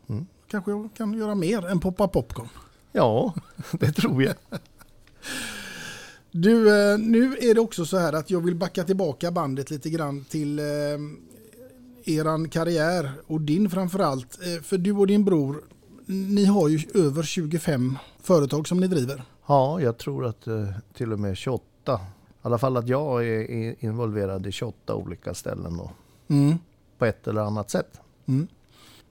Speaker 5: kanske jag kan göra mer än poppa popcorn.
Speaker 6: Ja, det tror jag.
Speaker 5: Du, eh, nu är det också så här att jag vill backa tillbaka bandet lite grann till eh, eran karriär och din framförallt. Eh, för du och din bror, ni har ju över 25 företag som ni driver.
Speaker 6: Ja, jag tror att eh, till och med 28. I alla fall att jag är involverad i 28 olika ställen då,
Speaker 5: Mm.
Speaker 6: på ett eller annat sätt.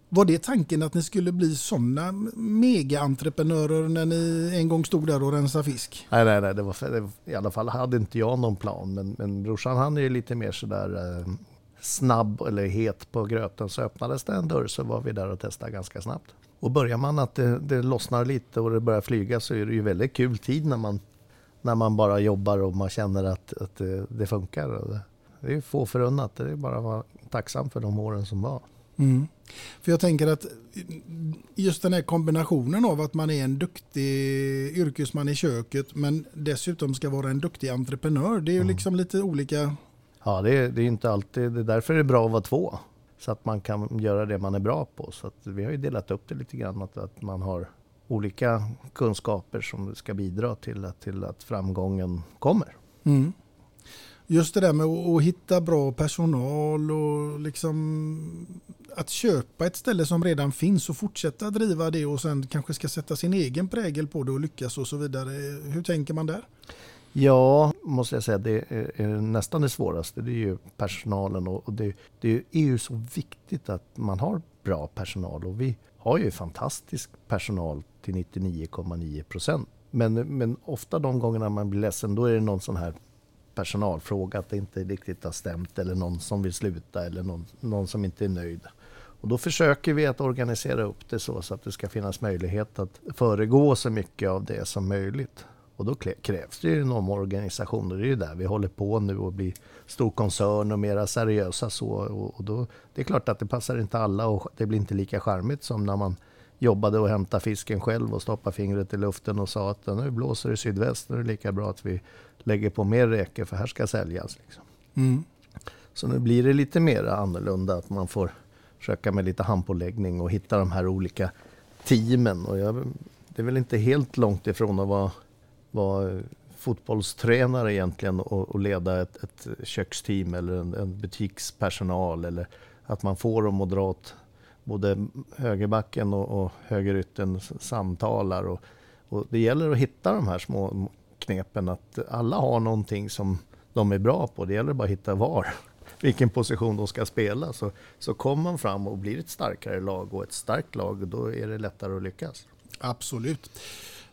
Speaker 5: Var det tanken att ni skulle bli sådana mega-entreprenörer när ni en gång stod där och rensade fisk?
Speaker 6: Nej, nej, nej, det var, det, i alla fall hade inte jag någon plan. Men, men brorsan han är ju lite mer sådär eh, snabb eller het på gröten. Så öppnades det en dörr så var vi där och testade ganska snabbt. Och börjar man att det, det lossnar lite och det börjar flyga så är det ju väldigt kul tid när man, när man bara jobbar och man känner att, att det, det funkar. Det, är få förunnat. Det är bara att vara tacksam för de åren som var.
Speaker 5: Mm. För jag tänker att just den här kombinationen av att man är en duktig yrkesman i köket men dessutom ska vara en duktig entreprenör. Det är ju liksom lite olika
Speaker 6: Ja, det är, det är inte alltid, det är därför det är bra att vara två. Så att man kan göra det man är bra på. Så vi har ju delat upp det lite grann, att, att man har olika kunskaper som ska bidra till att, till att framgången kommer.
Speaker 5: Mm. Just det där med att, hitta bra personal och liksom att köpa ett ställe som redan finns och fortsätta driva det och sen kanske ska sätta sin egen prägel på det och lyckas och så vidare. Hur tänker man där?
Speaker 6: Ja, måste jag säga, det är, nästan det svåraste. Det är ju personalen och, och det, det är ju så viktigt att man har bra personal och vi har ju fantastisk personal till 99,9 procent. Men, men ofta de gångerna man blir ledsen, då är det någon sån här personalfråga, att det inte riktigt har stämt eller någon som vill sluta eller någon, någon som inte är nöjd. Och då försöker vi att organisera upp det så, så att det ska finnas möjlighet att föregå så mycket av det som möjligt. Och då krävs det ju en omorganisation och det är ju där vi håller på nu och blir stor koncern och mera seriösa så. Och då, det är klart att det passar inte alla och det blir inte lika charmigt som när man jobbade och hämtade fisken själv och stoppade fingret i luften och sa att nu blåser det sydväst, nu är det lika bra att vi lägger på mer räkor för här ska säljas. Liksom. Mm. Så nu blir det lite mer annorlunda att man får försöka med lite handpåläggning och hitta de här olika teamen. Och jag, det är väl inte helt långt ifrån att vara, vara fotbollstränare egentligen och, och leda ett, ett, köksteam eller en, en butikspersonal eller att man får dem att dra åt både högerbacken och, och högerytten samtalar. Och, och, det gäller att hitta de här små knepen att alla har någonting som de är bra på. Det gäller bara att hitta var, vilken position de ska spela. Så, så kommer man fram och blir ett starkare lag och ett starkt lag, då är det lättare att lyckas.
Speaker 5: Absolut.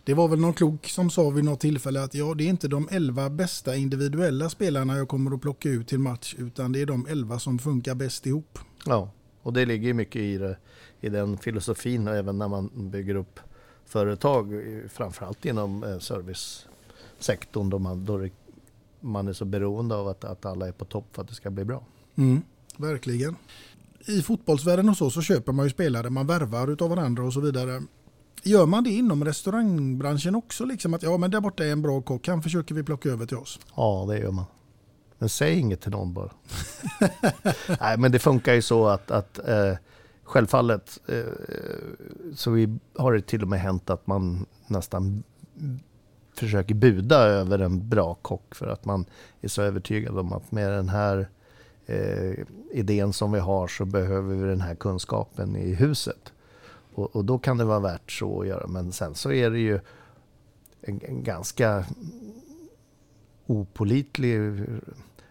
Speaker 5: Det var väl någon klok som sa vid något tillfälle att ja, det är inte de elva bästa individuella spelarna jag kommer att plocka ut till match, utan det är de elva som funkar bäst ihop.
Speaker 6: Ja, och det ligger mycket i, det, i den filosofin även när man bygger upp företag, framförallt inom eh, servicesektorn då man, då man är så beroende av att, att alla är på topp för att det ska bli bra.
Speaker 5: Mm, verkligen. I fotbollsvärlden och så, så köper man ju spelare, man värvar utav varandra och så vidare. Gör man det inom restaurangbranschen också? Liksom att ja, men där borta är en bra kock, han försöker vi plocka över till oss.
Speaker 6: Ja, det gör man. Men säg inget till någon bara. Nej, men det funkar ju så att, att eh, självfallet eh, så vi, har det till och med hänt att man nästan försöker buda över en bra kock för att man är så övertygad om att med den här eh, idén som vi har så behöver vi den här kunskapen i huset. Och, och, då kan det vara värt så att göra. Men sen så är det ju en, en ganska opolitlig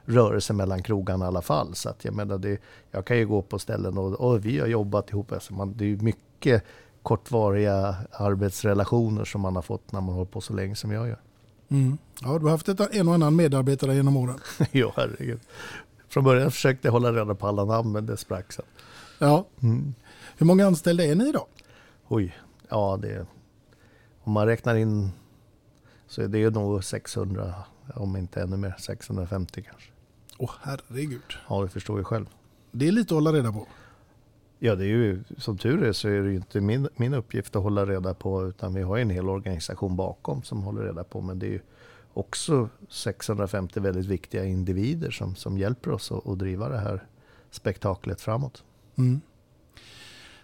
Speaker 6: rörelse mellan krogarna i alla fall. Så att jag menar, det, jag kan ju gå på ställen och, och vi har jobbat ihop. Alltså man, det är mycket kortvariga arbetsrelationer som man har fått när man håller på så länge som jag gör.
Speaker 5: Mm. Ja, du har haft ett, en och annan medarbetare genom åren.
Speaker 6: ja, herregud. Från början försökte jag hålla reda på alla namn, men det sprack sen.
Speaker 5: Ja. Mm. Hur många anställda är ni idag?
Speaker 6: Oj, ja det... Om man räknar in så är det nog 600, om inte ännu mer, 650 kanske.
Speaker 5: Åh herregud.
Speaker 6: Ja, du förstår ju själv.
Speaker 5: Det är lite att hålla reda på.
Speaker 6: Ja, det är ju som tur är så är det ju inte min, min uppgift att hålla reda på utan vi har en hel organisation bakom som håller reda på. Men det är ju också 650 väldigt viktiga individer som, som hjälper oss att, att driva det här spektaklet framåt. Mm.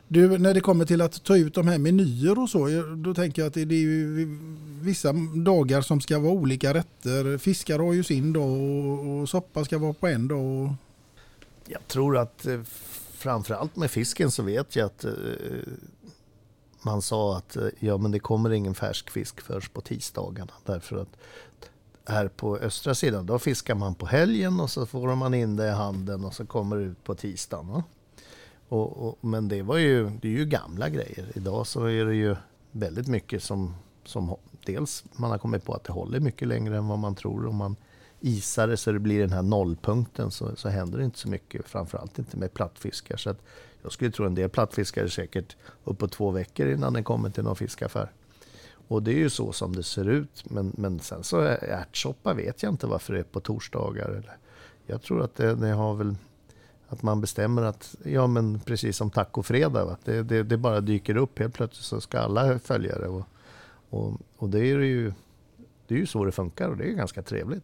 Speaker 5: Du, när det kommer till att ta ut de här menyer och så, då tänker jag att det är ju vissa dagar som ska vara olika rätter. Fiskar har ju sin dag och soppa ska vara på en dag.
Speaker 6: Jag tror att eh, framförallt med fisken så vet jag att eh, man sa att eh, ja, men det kommer ingen färsk fisk först på tisdagarna. Därför att här på östra sidan då fiskar man på helgen och så får man in det i handen och så kommer det ut på tisdagen. Och, och, men det, var ju, det är ju gamla grejer. Idag så är det ju väldigt mycket som, som dels man har kommit på att det håller mycket längre än vad man tror. Och man isar det så det blir den här nollpunkten så, så händer det inte så mycket. Framförallt inte med plattfiskar. Så att jag skulle tro en del plattfiskar är säkert uppåt två veckor innan den kommer till någon fiskaffär. Och det är ju så som det ser ut. Men, men sen så ärtsoppa vet jag inte varför det är på torsdagar. Eller, jag tror att det, det har väl att man bestämmer att, ja men precis som tacofredag, va? Det, det, det bara dyker upp helt plötsligt så ska alla följa det. Och, och, och det är ju det är ju så det funkar och det är ganska trevligt.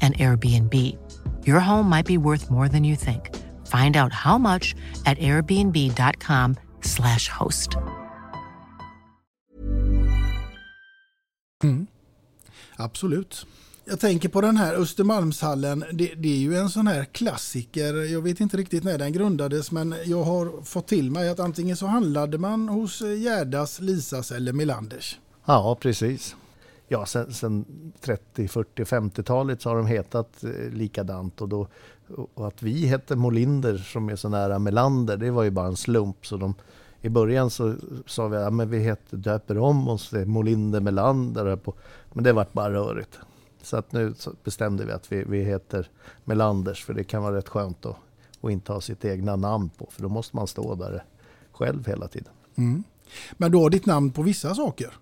Speaker 10: an Airbnb. Your home might be worth more than you think. Find out how much at airbnb.com/slash host.
Speaker 5: Mm. Absolut. Jag tänker på den här Östermalmshallen. Det, det, är ju en sån här klassiker. Jag vet inte riktigt när den grundades men jag har fått till mig att antingen så handlade man hos Gärdas, Lisas eller Melanders.
Speaker 6: Ja, precis. Ja, sen, sen 30, 40, 50-talet så har de hetat eh, likadant och, då, och att vi hette Molinder som är så nära Melander, det var ju bara en slump. Så de, I början så sa vi att ja, vi heter, döper om oss till Molinder Melander, på, men det vart bara rörigt. Så att nu så bestämde vi att vi, vi heter Melanders för det kan vara rätt skönt att, att inte ha sitt egna namn på för då måste man stå där själv hela tiden.
Speaker 5: Mm. Men du har ditt namn på vissa saker?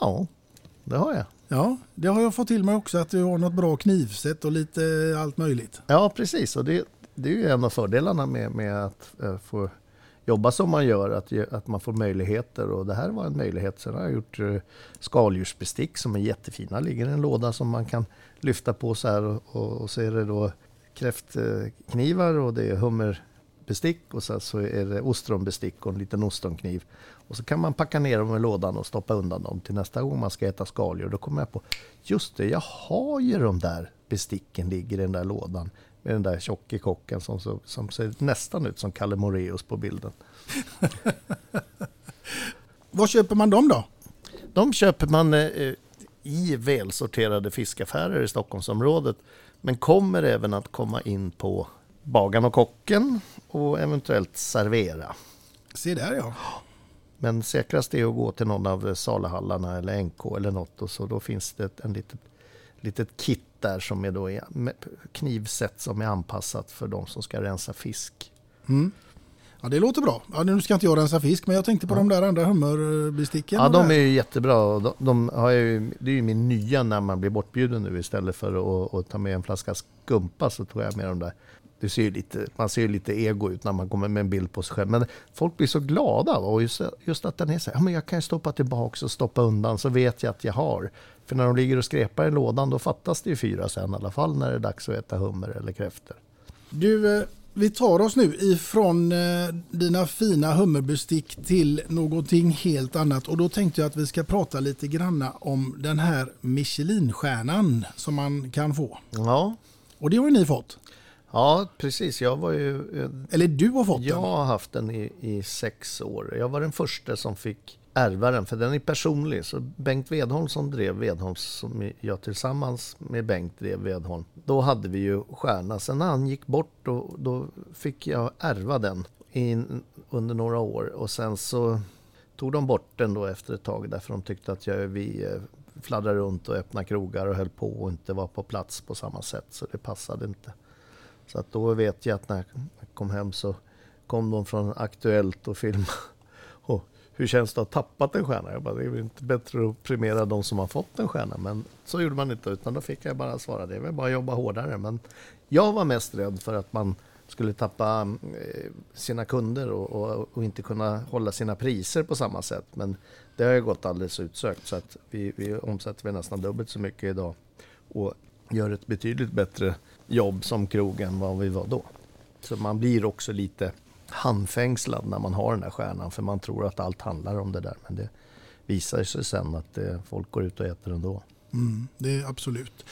Speaker 6: Ja, det har jag.
Speaker 5: Ja, det har jag fått till mig också att du har något bra knivsätt och lite allt möjligt.
Speaker 6: Ja, precis. Och det, det är ju en av fördelarna med, med att uh, få jobba som man gör, att, att man får möjligheter. Och det här var en möjlighet. Sen har jag gjort uh, skaldjursbestick som är jättefina. ligger i en låda som man kan lyfta på så här. Och, och, och så är det då kräftknivar och det är hummerbestick och så, så är det ostronbestick och en liten ostronkniv. Och så kan man packa ner dem i lådan och stoppa undan dem till nästa gång man ska äta skaldjur. Då kommer jag på, just det, jag har ju de där besticken ligger i den där lådan. Med den där tjocke kocken som, som, som ser nästan ut som Kalle Moreus på bilden.
Speaker 5: Var köper man dem då?
Speaker 6: De köper man eh, i välsorterade fiskaffärer i Stockholmsområdet. Men kommer även att komma in på Bagan och Kocken och eventuellt Servera.
Speaker 5: Se där ja.
Speaker 6: Men säkrast är att gå till någon av saluhallarna eller NK eller något och så då finns det en litet, litet kit där som är då knivsätt som är anpassat för de som ska rensa fisk.
Speaker 5: Mm. Ja det låter bra. Ja, nu ska inte jag rensa fisk men jag tänkte på ja. de där andra hummerbesticken.
Speaker 6: Ja de är ju jättebra. De, de har ju, det är ju min nya när man blir bortbjuden nu istället för att, att ta med en flaska skumpa så tog jag med de där det ser lite, man ser ju lite ego ut när man kommer med en bild på sig själv. Men folk blir så glada. Och just, just att den är så här, ja, men jag kan stoppa tillbaka och stoppa undan så vet jag att jag har. För när de ligger och skrepar i lådan då fattas det ju fyra sen i alla fall när det är dags att äta hummer eller kräftor.
Speaker 5: Du, eh, vi tar oss nu ifrån eh, dina fina hummerbestick till någonting helt annat och då tänkte jag att vi ska prata lite granna om den här Michelinstjärnan som man kan få.
Speaker 6: Ja,
Speaker 5: Och det har ju ni fått.
Speaker 6: Ja precis. Jag var ju... eh,
Speaker 5: Eller du har fått
Speaker 6: Jag
Speaker 5: den.
Speaker 6: har haft den i, i sex år. Jag var den första som fick ärva den, för den är personlig. Så Bengt Vedholm som drev Vedholms, som jag tillsammans med Bengt drev Vedholm, då hade vi ju stjärna. Sen när han gick bort, då, då fick jag ärva den in, under några år. Och sen så tog de bort den då efter ett tag därför de tyckte att jag, vi eh, fladdrade runt och öppnade krogar och höll på och inte var på plats på samma sätt. Så det passade inte. Så att då vet jag att när jag kom hem så kom de från Aktuellt och filmade. Och hur känns det att ha tappat en stjärna? Jag bara, det är väl inte bättre att premiera de som har fått en stjärna. Men så gjorde man inte, utan då fick jag bara svara, det är väl bara att jobba hårdare. Men jag var mest rädd för att man skulle tappa mm, eh, sina kunder och, och, och inte kunna hålla sina priser på samma sätt. Men det har ju gått alldeles utsökt så att vi, vi omsätter vi nästan dubbelt så mycket idag och gör ett betydligt bättre jobb som krog än vad vi var då. Så man blir också lite handfängslad när man har den där stjärnan för man tror att allt handlar om det där. Men det visar sig sen att eh, folk går ut och äter ändå.
Speaker 5: Mm, det är absolut.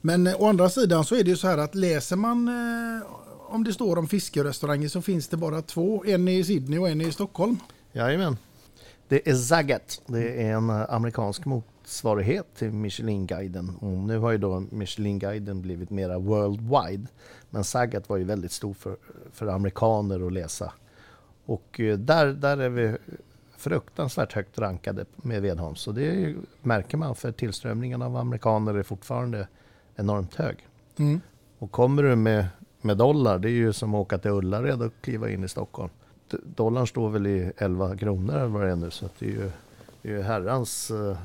Speaker 5: Men eh, å andra sidan så är det ju så här att läser man eh, om det står om fiskerestauranger så finns det bara två. En i Sydney och en i Stockholm.
Speaker 6: Jajamän. Det är Zagat. Det är en amerikansk motsvarighet till Michelin-guiden. Och nu har ju då Michelin-guiden blivit mera worldwide. Men Zagat var ju väldigt stor för, för amerikaner att läsa. Och eh, där, där är vi fruktansvärt högt rankade med Vedholms. Så det ju, märker man för tillströmningen av amerikaner är fortfarande enormt hög.
Speaker 5: Mm.
Speaker 6: Och kommer du med, med dollar, det är ju som att åka till Ullared och kliva in i Stockholm. Dollarn står väl i 11 kronor eller vad det är nu, så det är ju, det är ju herrans eh,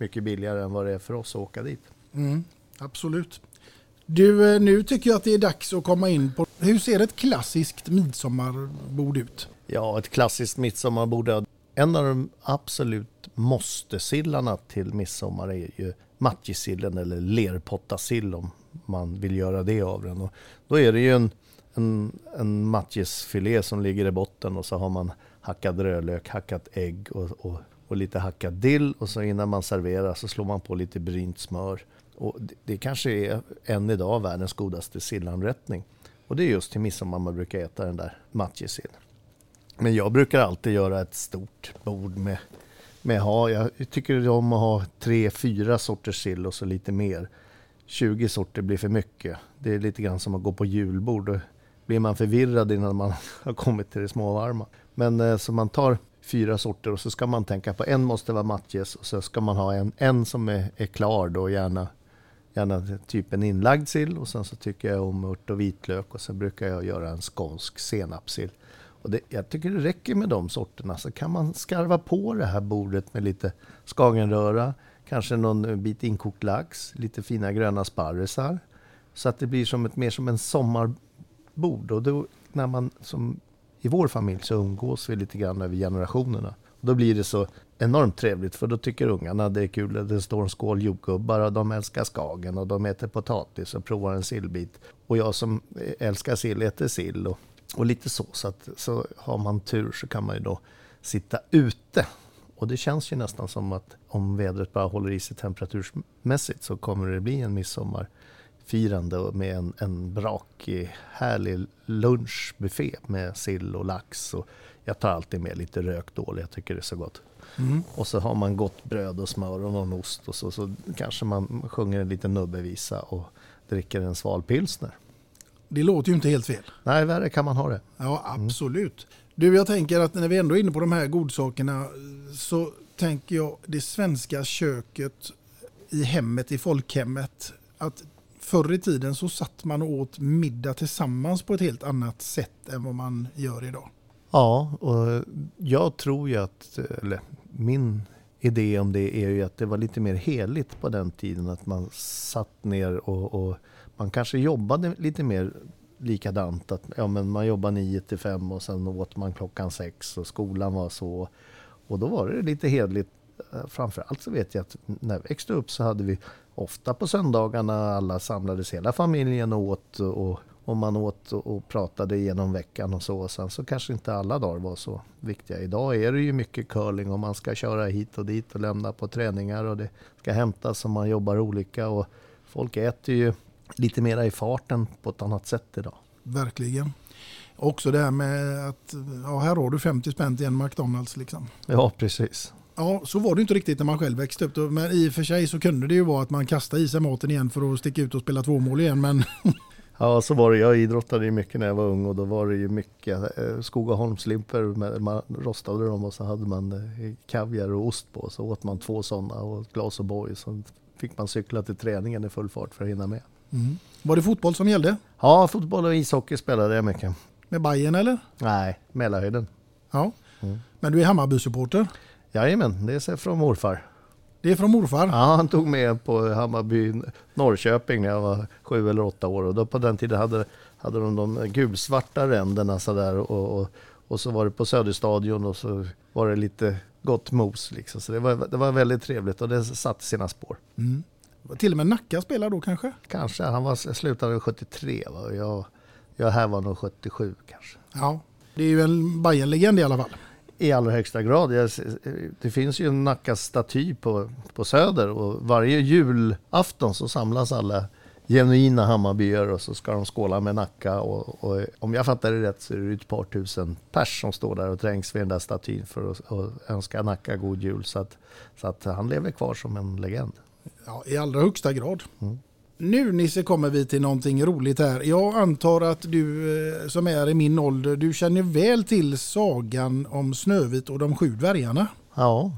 Speaker 6: mycket billigare än vad det är för oss att åka dit.
Speaker 5: Mm, absolut. Du, eh, nu tycker jag att det är dags att komma in på hur ser ett klassiskt midsommarbord ut?
Speaker 6: Ja, ett klassiskt midsommarbord. En av de absolut måste-sillarna till midsommar är ju matjessillen eller lerpottasill om man vill göra det av den. Och då är det ju en, en, en matjesfilé som ligger i botten och så har man hackad rödlök, hackat ägg och, och, och lite hackad dill och så innan man serverar så slår man på lite brynt smör. Och det, det kanske är än idag världens godaste sillanrättning. Och det är just till midsommar man brukar äta den där matjessill. Men jag brukar alltid göra ett stort bord med, med ha, jag tycker om att ha tre, fyra sorters sill och så lite mer. 20 sorter blir för mycket. Det är lite grann som att gå på julbord. Då blir man förvirrad innan man har kommit till det småvarma. Men eh, så man tar fyra sorter och så ska man tänka på en måste vara matjes och så ska man ha en, en som är, är klar då gärna Gärna typ en inlagd sill och sen så tycker jag om ört och vitlök och sen brukar jag göra en skånsk senapssill. Och det, jag tycker det räcker med de sorterna så kan man skarva på det här bordet med lite skagenröra, kanske någon bit inkokt lax, lite fina gröna sparrisar. Så att det blir som ett, mer som en sommarbord. Och då när man som i vår familj så umgås vi lite grann över generationerna. Och då blir det så enormt trevligt för då tycker ungarna det är kul det står en skål jordgubbar och de älskar skagen och de äter potatis och provar en sillbit. Och jag som älskar sill äter sill och, och lite så. Så, att, så har man tur så kan man ju då sitta ute. Och det känns ju nästan som att om vädret bara håller i sig temperaturmässigt så kommer det bli en midsommar midsommarfirande med en, en brakig, härlig lunchbuffé med sill och lax. Och jag tar alltid med lite rökt ål, jag tycker det är så gott.
Speaker 5: Mm.
Speaker 6: Och så har man gott bröd och smör och någon ost och så, så kanske man sjunger en liten nubbevisa och dricker en sval pilsner.
Speaker 5: Det låter ju inte helt fel.
Speaker 6: Nej, värre kan man ha det.
Speaker 5: Ja, absolut. Du, jag tänker att när vi ändå är inne på de här godsakerna så tänker jag det svenska köket i hemmet, i folkhemmet. Att förr i tiden så satt man och åt middag tillsammans på ett helt annat sätt än vad man gör idag.
Speaker 6: Ja, och jag tror ju att, eller min idé om det är ju att det var lite mer heligt på den tiden. Att man satt ner och, och man kanske jobbade lite mer likadant. Att, ja, men man jobbade 9 till 5 och sen åt man klockan 6 och skolan var så. Och då var det lite hedligt eh, framförallt så vet jag att när jag växte upp så hade vi ofta på söndagarna alla samlades hela familjen åt och, och man åt och pratade genom veckan och så. Och sen så kanske inte alla dagar var så viktiga. Idag är det ju mycket curling och man ska köra hit och dit och lämna på träningar och det ska hämtas och man jobbar olika och folk äter ju lite mera i farten på ett annat sätt idag.
Speaker 5: Verkligen. Också det här med att ja, här har du 50 spänn till en McDonalds. Liksom.
Speaker 6: Ja, precis.
Speaker 5: Ja, så var det inte riktigt när man själv växte upp. Men i och för sig så kunde det ju vara att man kastade i sig maten igen för att sticka ut och spela två mål igen. Men
Speaker 6: Ja, så var det. Jag idrottade ju mycket när jag var ung och då var det ju mycket eh, Skogaholmslimpor. med- Man rostade dem och så hade man eh, kaviar och ost på. Så åt man två sådana och ett glas O'boy. Så fick man cykla till träningen i full fart för att hinna med.
Speaker 5: var det fotboll som gällde?
Speaker 6: Ja, fotboll och ishockey spelade jag mycket.
Speaker 5: Med Bayern eller?
Speaker 6: Nej, Mälarhöjden.
Speaker 5: Ja. Men du är Hammarby-supporter?
Speaker 6: Jajamän, det är från morfar.
Speaker 5: Det är från morfar?
Speaker 6: Ja, han tog med på Hammarby Norrköping när jag var sju eller åtta år. Och då på den tiden hade, hade de de gulsvarta ränderna sådär. Och, och, och så var det på Söderstadion och så var det lite gott mos. Liksom. Så det var, det var väldigt trevligt och det satte sina spår.
Speaker 5: Till och med Nacka spelar då kanske?
Speaker 6: Kanske, han var, slutade 73 va? och jag, jag här var nog 77 kanske.
Speaker 5: Ja. Det är ju en Bayern-legend i alla fall.
Speaker 6: I allra högsta grad. Jag, det finns ju en Nackas staty på, på Söder och varje julafton så samlas alla genuina Hammarbyare och så ska de skåla med Nacka. Och, och om jag fattar det rätt så är det ett par tusen pers som står där och trängs vid den där statyn för att och önska Nacka god jul. Så att, så att han lever kvar som en legend.
Speaker 5: Ja, i allra högsta grad. Nu Nisse kommer vi till någonting roligt här. Jag antar att du eh, som är i min ålder, du känner väl till sagan om Snövit och de sju dvärgarna.
Speaker 6: Ja,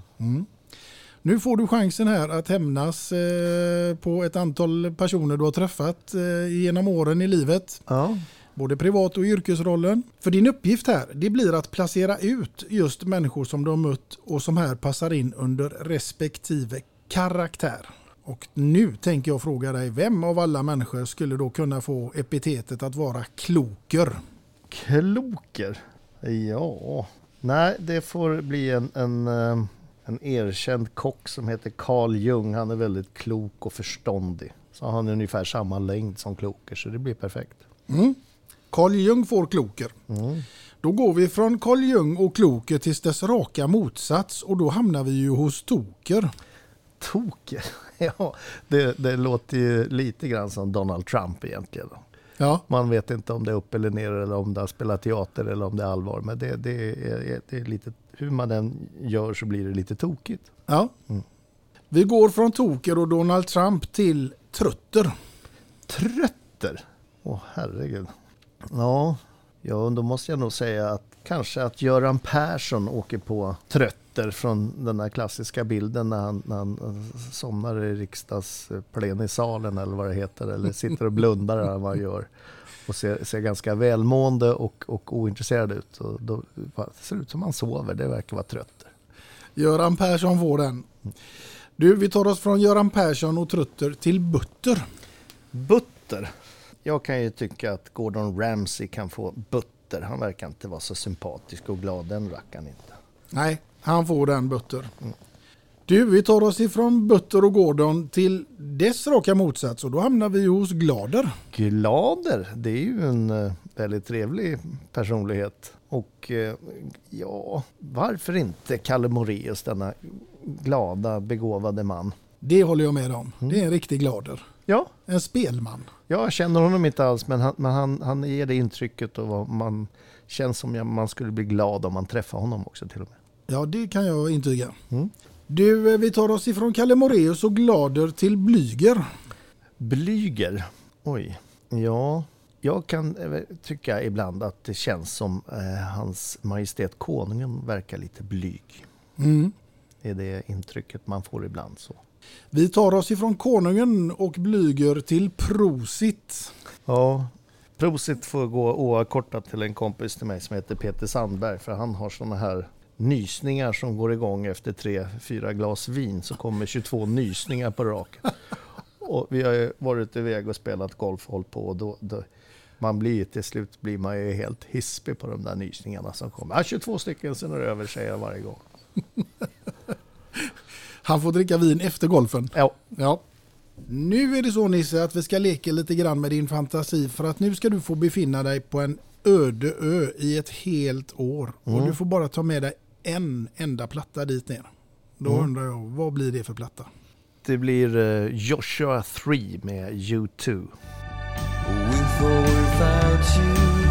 Speaker 5: Nu får du chansen här att hämnas eh, på ett antal personer du har träffat eh, genom åren i livet.
Speaker 6: ja.
Speaker 5: Både privat och yrkesrollen. För din uppgift här, det blir att placera ut just människor som du har mött och som här passar in under respektive karaktär. Och nu tänker jag fråga dig, vem av alla människor skulle då kunna få epitetet att vara kloker?
Speaker 6: Kloker? Ja, nej det får bli en, en, eh, en erkänd kock som heter Carl Jung. Han är väldigt klok och förståndig. Så han har ungefär samma längd som Kloker så det blir perfekt.
Speaker 5: Carl Jung får kloker. Då går vi från Carl Jung och kloker till dess raka motsats och då hamnar vi ju hos toker.
Speaker 6: Toker? Ja, det, det låter ju lite grann som Donald Trump egentligen.
Speaker 5: Ja,
Speaker 6: Man vet inte om det är upp eller ner eller om det är spelar teater eller om det är allvar. Men det, det, är, det är lite, hur man än gör så blir det lite tokigt.
Speaker 5: ja. Vi går från toker och Donald Trump till trutter.
Speaker 6: Trötter? Åh herregud. Ja, ja, då måste jag nog säga att kanske att Göran Persson åker på trötter från den där klassiska bilden när han, när han eh, somnar i riksdagsplenisalen eller vad det heter. Eller sitter och blundar eller vad han gör. Och ser, ser ganska välmående och, och ointresserad ut. Och då, det ser ut som han sover, det verkar vara trötter.
Speaker 5: Göran Persson får den. Du, vi tar oss från Göran Persson och trutter till butter.
Speaker 6: Butter. Jag kan ju tycka att Gordon Ramsay kan få butter. Han verkar inte vara så sympatisk och glad den rackaren inte.
Speaker 5: Nej, han får den butter. Du, vi tar oss ifrån butter och Gordon till dess raka motsats och då hamnar vi hos Glader.
Speaker 6: Glader, det är ju en eh, väldigt trevlig personlighet. Och eh, ja, varför inte Kalle Moraeus, denna glada, begåvade man?
Speaker 5: Det håller jag med om. Det är en riktig Glader.
Speaker 6: Ja,
Speaker 5: En spelman.
Speaker 6: jag känner honom inte alls men han, men han, han ger det intrycket och man känns som ja, man skulle bli glad om man träffar honom också till och med.
Speaker 5: Ja, det kan jag intyga.
Speaker 6: Mm.
Speaker 5: Du, eh, vi tar oss ifrån Kalle Moraeus och Glader till Blyger.
Speaker 6: Blyger. Oj. Ja, jag kan eh, tycka ibland att det känns som eh, hans majestät konungen verkar lite blyg.
Speaker 5: Mm.
Speaker 6: Det är det intrycket man får ibland så.
Speaker 5: Vi tar oss ifrån konungen och Blyger till Prosit.
Speaker 6: Ja, prosit får gå oavkortat till en kompis till mig som heter Peter Sandberg för han har sådana här nysningar som går igång efter tre, fyra glas vin så kommer 22 nysningar på raken. Och vi har ju varit iväg och spelat golf och hållit på och då, då man blir till slut blir man ju helt hispig på de där nysningarna som kommer. Ja, 22 stycken, sen är det över säger jag varje gång.
Speaker 5: Han får dricka vin efter golfen.
Speaker 6: Ja.
Speaker 5: Ja. Nu är det så Nisse att vi ska leka lite grann med din fantasi för att nu ska du få befinna dig på en öde ö i ett helt år. Och
Speaker 6: Mm.
Speaker 5: du får bara ta med dig en enda platta dit ner. Då
Speaker 6: Mm.
Speaker 5: undrar jag, vad blir det för platta?
Speaker 6: Det blir eh, Joshua 3 med U2.
Speaker 8: With or without you.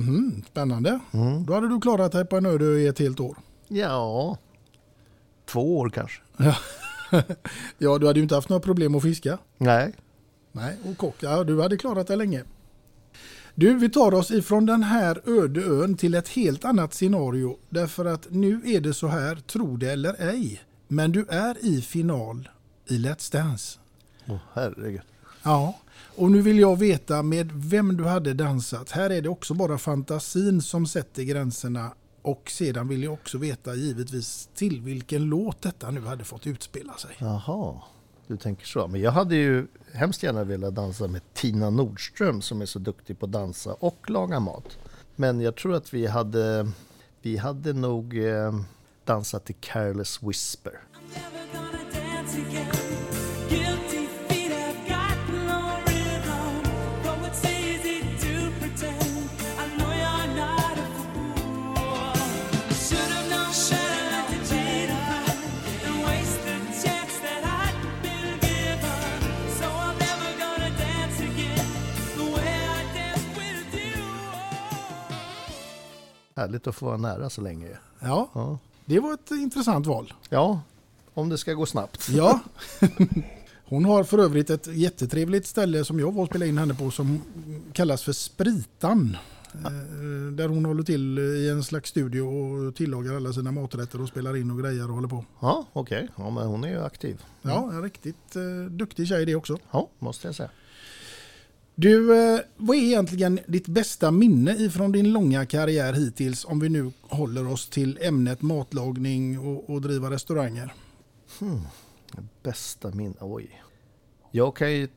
Speaker 5: Mhm, spännande.
Speaker 6: Mm.
Speaker 5: Då hade du klarat dig på en öde i ett helt år.
Speaker 6: Ja, två år kanske.
Speaker 5: Ja, du hade ju inte haft några problem att fiska.
Speaker 6: Nej.
Speaker 5: Nej, och kock, ja, du hade klarat det länge. Du, vi tar oss ifrån den här öde ön till ett helt annat scenario. Därför att nu är det så här, tro det eller ej, men du är i final i Let's Dance.
Speaker 6: Åh herregud.
Speaker 5: Ja, och nu vill jag veta med vem du hade dansat. Här är det också bara fantasin som sätter gränserna. Och sedan vill jag också veta givetvis till vilken låt detta nu hade fått utspela sig.
Speaker 6: Jaha, du tänker så. Men jag hade ju hemskt gärna velat dansa med Tina Nordström som är så duktig på att dansa och laga mat. Men jag tror att vi hade, vi hade nog eh, dansat till Careless Whisper. Härligt att få vara nära så länge.
Speaker 5: Ja,
Speaker 6: Ja,
Speaker 5: det var ett intressant val.
Speaker 6: ja om det ska gå snabbt.
Speaker 5: Ja. Hon har för övrigt ett jättetrevligt ställe som jag var och spelade in henne på som kallas för Spritan. Eh, Där hon håller till i en slags studio och tillagar alla sina maträtter och spelar in och grejer och håller på.
Speaker 6: Ja, okej. Ja, men hon är ju aktiv.
Speaker 5: Ja, en riktigt eh, duktig tjej det också.
Speaker 6: Ja, måste jag säga.
Speaker 5: Du, eh, vad är egentligen ditt bästa minne ifrån din långa karriär hittills om vi nu håller oss till ämnet matlagning och, och driva restauranger?
Speaker 6: Hmm, bästa minne? oj. Jag kan ju,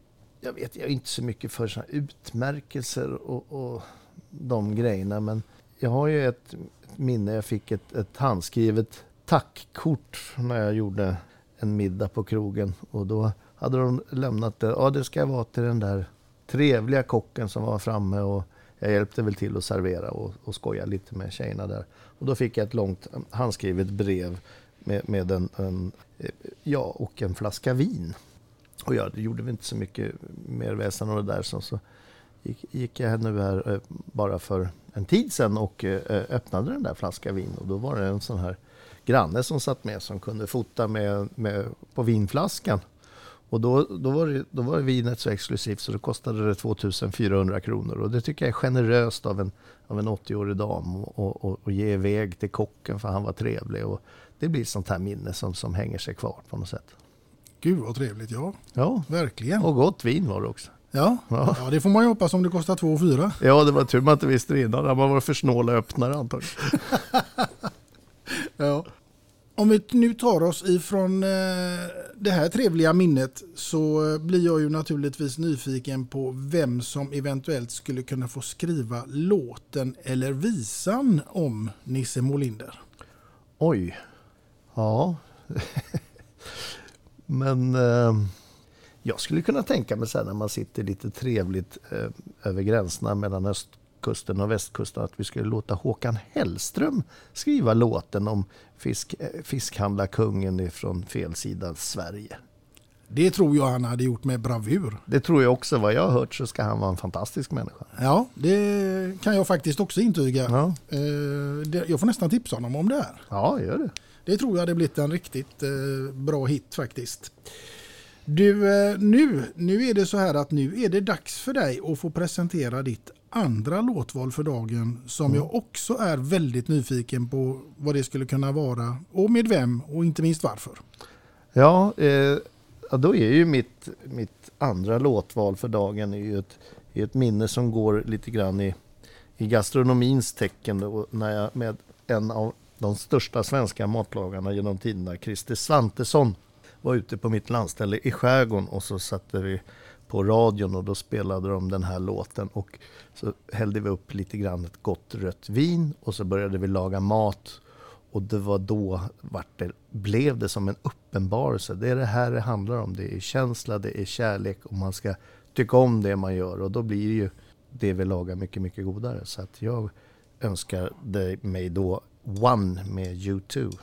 Speaker 6: jag vet, jag är inte så mycket för såna utmärkelser och, och de grejerna. Men jag har ju ett, ett minne, jag fick ett, ett handskrivet tackkort när jag gjorde en middag på krogen. Och då hade de lämnat det, ja det ska vara till den där trevliga kocken som var framme och jag hjälpte väl till att servera och, och skoja lite med tjejerna där. Och då fick jag ett långt handskrivet brev med, med en, en, eh, ja, och en flaska vin. Och ja, det gjorde väl inte så mycket mer väsen av det där. Så, så gick, gick jag nu här eh, bara för en tid sedan och eh, öppnade den där flaskan vin. Och då var det en sån här granne som satt med som kunde fota med, med, på vinflaskan. Och då, då, var det, då var vinet så exklusivt så då kostade det 2400 kronor. Och det tycker jag är generöst av en, av en 80-årig dam att och, och, och ge iväg till kocken för han var trevlig. Och det blir sånt här minne som, som hänger sig kvar på något sätt.
Speaker 5: Gud vad trevligt, ja.
Speaker 6: Ja,
Speaker 5: Verkligen.
Speaker 6: och gott vin var det också.
Speaker 5: Ja,
Speaker 6: Ja.
Speaker 5: ja det får man ju hoppas om det kostar 2 4.
Speaker 6: Ja, det var tur man inte visste det innan. Man var för snål öppnare antagligen.
Speaker 5: Ja. Om vi nu tar oss ifrån eh, det här trevliga minnet så eh, blir jag ju naturligtvis nyfiken på vem som eventuellt skulle kunna få skriva låten eller visan om Nisse Molinder.
Speaker 6: Oj. Ja. Men eh, jag skulle kunna tänka mig så här när man sitter lite trevligt eh, över gränserna mellan Öst östkusten och västkusten att vi skulle låta Håkan Hellström skriva låten om fisk, eh, fiskhandlarkungen från fel sida Sverige.
Speaker 5: Det tror jag han hade gjort med bravur.
Speaker 6: Det tror jag också. Vad jag har hört så ska han vara en fantastisk människa.
Speaker 5: Ja, det kan jag faktiskt också intyga.
Speaker 6: Ja,
Speaker 5: Eh, Jag får nästan tipsa honom om det här.
Speaker 6: ja gör det.
Speaker 5: Det tror jag hade blivit en riktigt eh, bra hit faktiskt. Du, nu, nu är det så här att nu är det dags för dig att få presentera ditt andra låtval för dagen som mm. jag också är väldigt nyfiken på vad det skulle kunna vara och med vem och inte minst varför.
Speaker 6: Ja, eh, då är ju mitt, mitt andra låtval för dagen är ju ett, är ett minne som går lite grann i, i gastronomins tecken då, när jag med en av de största svenska matlagarna genom tiderna, Christer Svantesson, var ute på mitt landställe i skärgården och så satte vi på radion och då spelade de den här låten. Och så hällde vi upp lite grann ett gott rött vin och så började vi laga mat. Och det var då vart det, blev det som en uppenbarelse. Det är det här det handlar om. Det är känsla, det är kärlek och man ska tycka om det man gör. Och då blir ju det vi lagar mycket, mycket godare. Så att jag önskade mig då One med U2.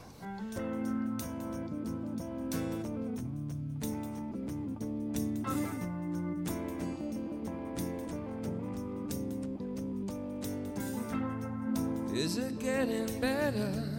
Speaker 8: better.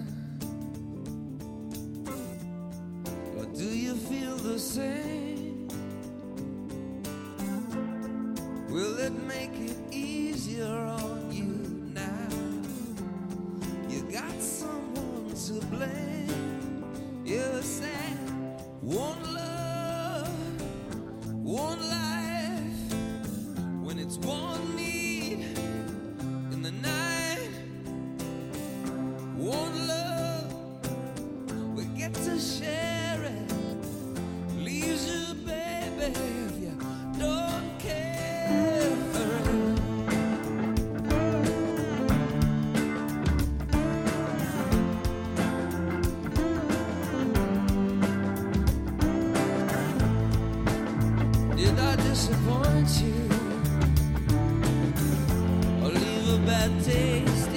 Speaker 8: that taste.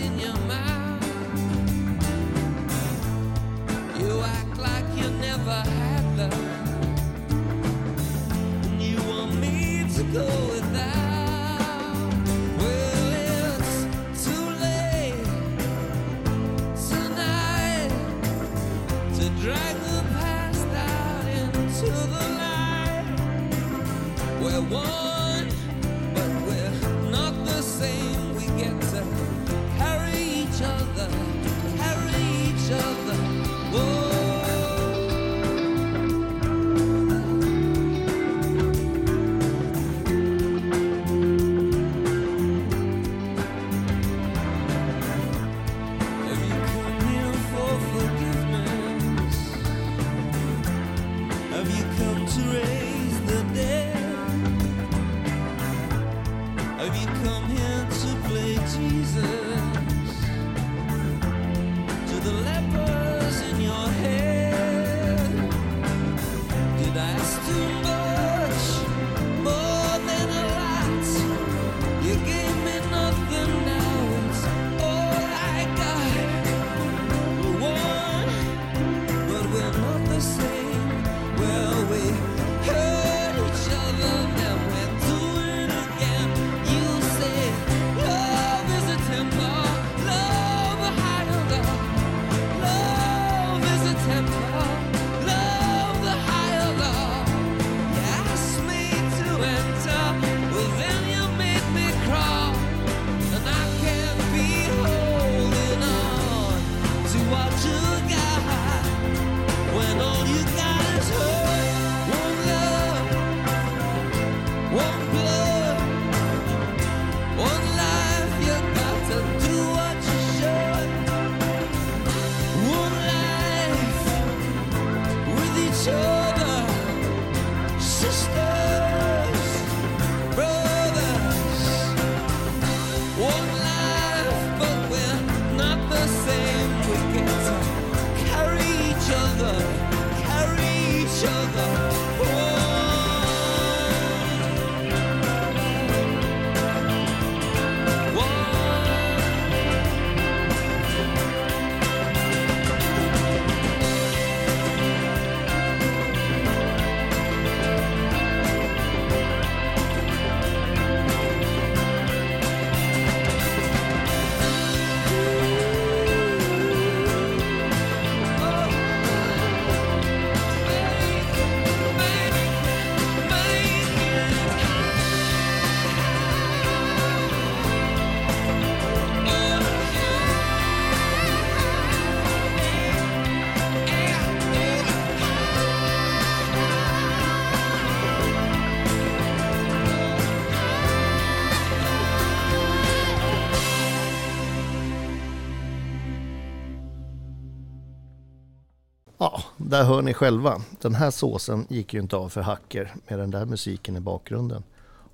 Speaker 6: Där hör ni själva. Den här såsen gick ju inte av för hacker med den där musiken i bakgrunden.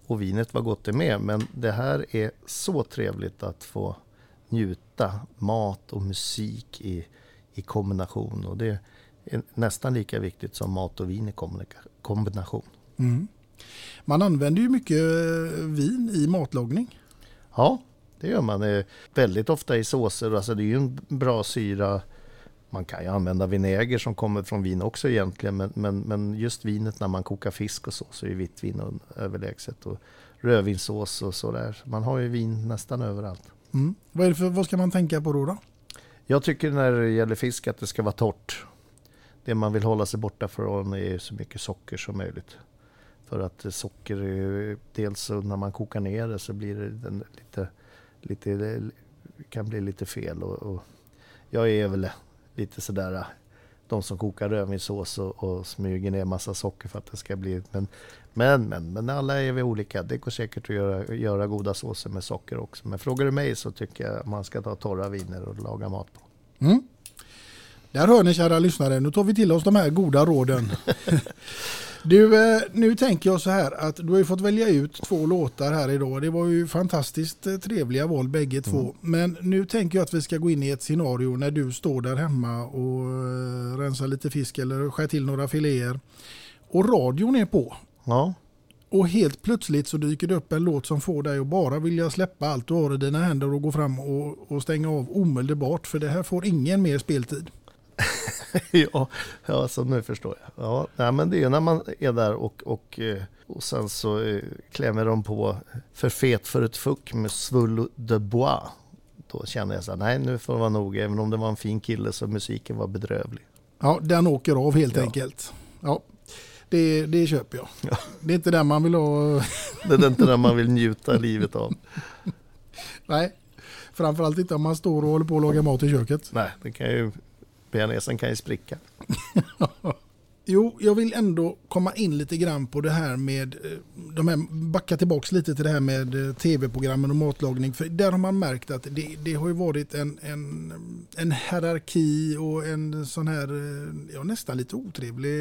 Speaker 6: Och vinet var gott det med, men det här är så trevligt att få njuta mat och musik i, i kombination. Och det är nästan lika viktigt som mat och vin i kombination.
Speaker 5: Mm. Man använder ju mycket eh, vin i matlagning.
Speaker 6: Ja, det gör man. Väldigt ofta i såser. Alltså det är ju en bra syra. Man kan ju använda vinäger som kommer från vin också egentligen. Men, men, men just vinet när man kokar fisk och så, så är vitt vin överlägset. Och rödvinssås och sådär. Man har ju vin nästan överallt.
Speaker 5: Mm. Vad, för, vad ska man tänka på då? då?
Speaker 6: Jag tycker när det gäller fisk att det ska vara torrt. Det man vill hålla sig borta från är så mycket socker som möjligt. För att socker, ju- dels när man kokar ner det så blir det lite, lite, det kan bli lite fel. Och, och jag är väl lite sådär, de som kokar rödvinssås och, och smyger ner massa socker för att det ska bli... Men, men, men, men alla är vi olika. Det går säkert att göra, göra goda såser med socker också. Men frågar du mig så tycker jag man ska ta torra viner och laga mat på.
Speaker 5: Mm. Där hör ni kära lyssnare, nu tar vi till oss de här goda råden. Du, eh, nu tänker jag så här att du har ju fått välja ut två låtar här idag. Det var ju fantastiskt eh, trevliga val bägge två. Men nu tänker jag att vi ska gå in i ett scenario när du står där hemma och eh, rensar lite fisk eller skär till några filéer. Och radion är på.
Speaker 6: Ja,
Speaker 5: Och helt plötsligt så dyker det upp en låt som får dig att bara vilja släppa allt du har i dina händer och gå fram och, och stänga av omedelbart. För det här får ingen mer speltid.
Speaker 6: ja, ja, så nu förstår jag. Ja, nej, men det är ju när man är där och, och, eh, och sen så eh, klämmer de på för fet för ett fuck med Svull de Bois. Då känner jag så här, nej nu får det vara nog. Även om det var en fin kille så musiken var bedrövlig.
Speaker 5: Ja, den åker av helt
Speaker 6: Ja.
Speaker 5: enkelt. Ja, det, det köper jag.
Speaker 6: Ja.
Speaker 5: Det är inte den man vill ha.
Speaker 6: Det är inte det man vill njuta livet av.
Speaker 5: Nej, framförallt inte om man står och håller på att laga mat i köket.
Speaker 6: Nej, det kan ju, bearnaisen kan ju spricka.
Speaker 5: Jo, jag vill ändå komma in lite grann på det här med, eh, de här, backa tillbaks lite till det här med eh, tv-programmen och matlagning. För där har man märkt att det, det har ju varit en, en, en hierarki och en sån här, eh, ja nästan lite otrevlig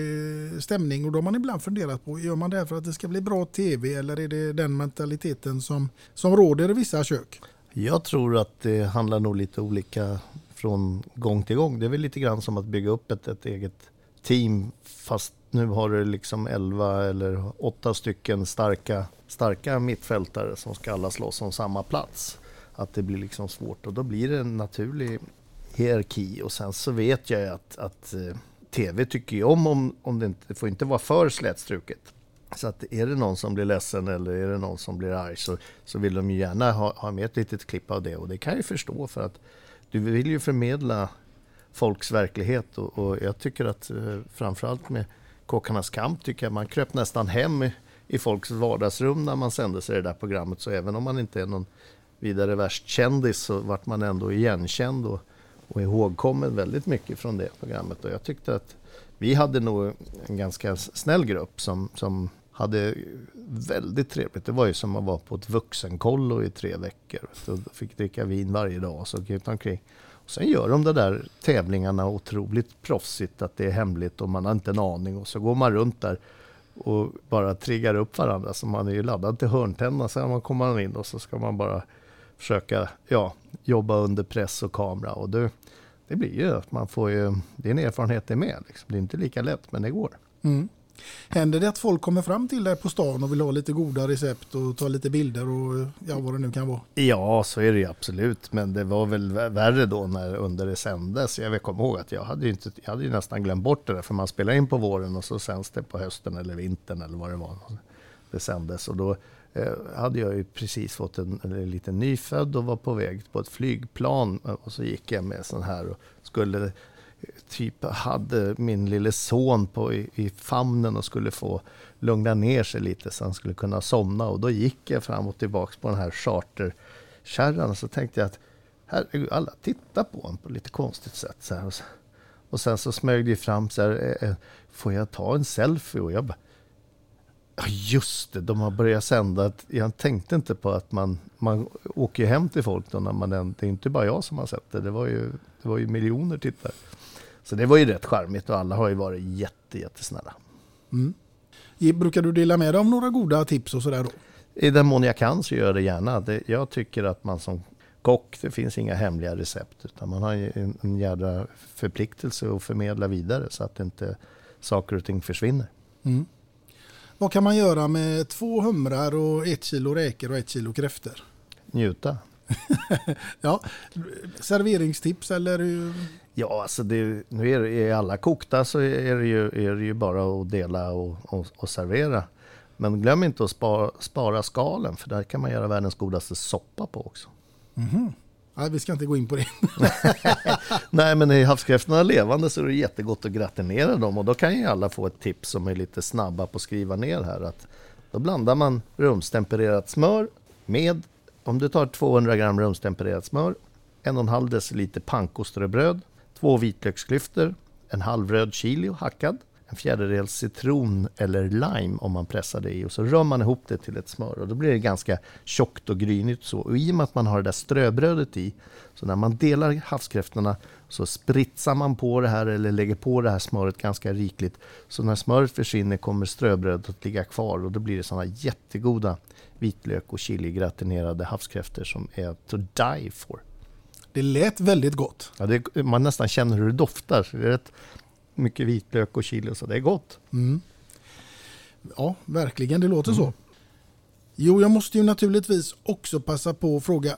Speaker 5: stämning. Och då har man ibland funderat på, gör man det här för att det ska bli bra tv eller är det den mentaliteten som, som råder i vissa kök?
Speaker 6: Jag tror att det handlar nog lite olika från gång till gång. Det är väl lite grann som att bygga upp ett, ett eget team fast nu har du liksom 11 eller 8 stycken starka, starka mittfältare som ska alla slåss om samma plats. Att det blir liksom svårt och då blir det en naturlig hierarki och sen så vet jag ju att, att eh, tv tycker ju om, om, om det inte det får inte vara för slätstruket. Så att är det någon som blir ledsen eller är det någon som blir arg så, så vill de ju gärna ha, ha med ett litet klipp av det och det kan jag ju förstå för att du vill ju förmedla folks verklighet och, och jag tycker att eh, framförallt med Kockarnas kamp tycker jag man kröp nästan hem i, i folks vardagsrum när man sände sig det där programmet. Så även om man inte är någon vidare värst kändis så vart man ändå igenkänd och, och ihågkommen väldigt mycket från det programmet. Och jag tyckte att vi hade nog en ganska snäll grupp som, som hade väldigt trevligt. Det var ju som att vara på ett vuxenkollo i tre veckor. Så fick dricka vin varje dag och så gick omkring. Och sen gör de de där tävlingarna otroligt proffsigt, att det är hemligt och man har inte en aning. Och så går man runt där och bara triggar upp varandra. Så man är ju laddad till hörntänderna. Sen kommer man in och så ska man bara försöka ja, jobba under press och kamera. Och det, det blir ju att man får ju, det är en erfarenhet det med. Liksom. Det är inte lika lätt, men det går.
Speaker 5: Mm. Händer det att folk kommer fram till dig på stan och vill ha lite goda recept och ta lite bilder och ja, vad det nu kan vara?
Speaker 6: Ja, så är det ju absolut. Men det var väl värre då när under det sändes. Jag kommer ihåg att jag hade ju, inte, jag hade ju nästan glömt bort det där. För man spelar in på våren och så sänds det på hösten eller vintern eller vad det var. Det sändes. Och då eh, hade jag ju precis fått en, en liten nyfödd och var på väg på ett flygplan. Eh, och så gick jag med sån här och skulle typ hade min lille son på i, i famnen och skulle få lugna ner sig lite så han skulle kunna somna. Och då gick jag fram och tillbaks på den här charterkärran och så tänkte jag att herregud, alla tittar på honom på lite konstigt sätt. Så här. Och, så, och sen så smög det fram så här, eh, eh, får jag ta en selfie? Och jag bara, ja just det, de har börjat sända. Jag tänkte inte på att man, man åker hem till folk då när man, det är inte bara jag som har sett det, det var ju, det var ju miljoner tittare. Så det var ju rätt charmigt och alla har ju varit jätte, jättesnälla.
Speaker 5: Ge- Brukar du dela med dig av några goda tips och sådär då?
Speaker 6: I den mån jag kan så gör jag det gärna. Det, jag tycker att man som kock, det finns inga hemliga recept. Utan man har en, en jädra förpliktelse att förmedla vidare så att inte saker och ting försvinner.
Speaker 5: Vad kan man göra med två humrar och ett kilo räkor och ett kilo kräftor?
Speaker 6: Njuta.
Speaker 5: Ja, serveringstips eller?
Speaker 6: Ja, alltså det, nu är, det- är alla kokta så är det ju, är det ju bara att dela och, och, och servera. Men glöm inte att spara, spara skalen för där kan man göra världens godaste soppa på också.
Speaker 5: Ja, vi ska inte gå in på det.
Speaker 6: Nej, men är havskräftorna levande så är det jättegott att gratinera dem och då kan ju alla få ett tips som är lite snabba på att skriva ner här. Att då blandar man rumstempererat smör med, om du tar 200 gram rumstempererat smör, en och en halv deciliter pankoströbröd, två vitlöksklyftor, en halv röd chili hackad, en fjärdedel citron eller lime om man pressar det i och så rör man ihop det till ett smör och då blir det ganska tjockt och grynigt så. Och i och med att man har det där ströbrödet i så när man delar havskräftorna så spritsar man på det här eller lägger på det här smöret ganska rikligt. Så när smöret försvinner kommer ströbrödet att ligga kvar och då blir det sådana jättegoda vitlök och chili gratinerade havskräftor som är to die for.
Speaker 5: Det lät väldigt gott.
Speaker 6: Ja, det, man nästan känner hur det doftar. Så det är rätt mycket vitlök och chili och så. Det är gott.
Speaker 5: Ja, verkligen. Det låter så. Jo, jag måste ju naturligtvis också passa på att fråga.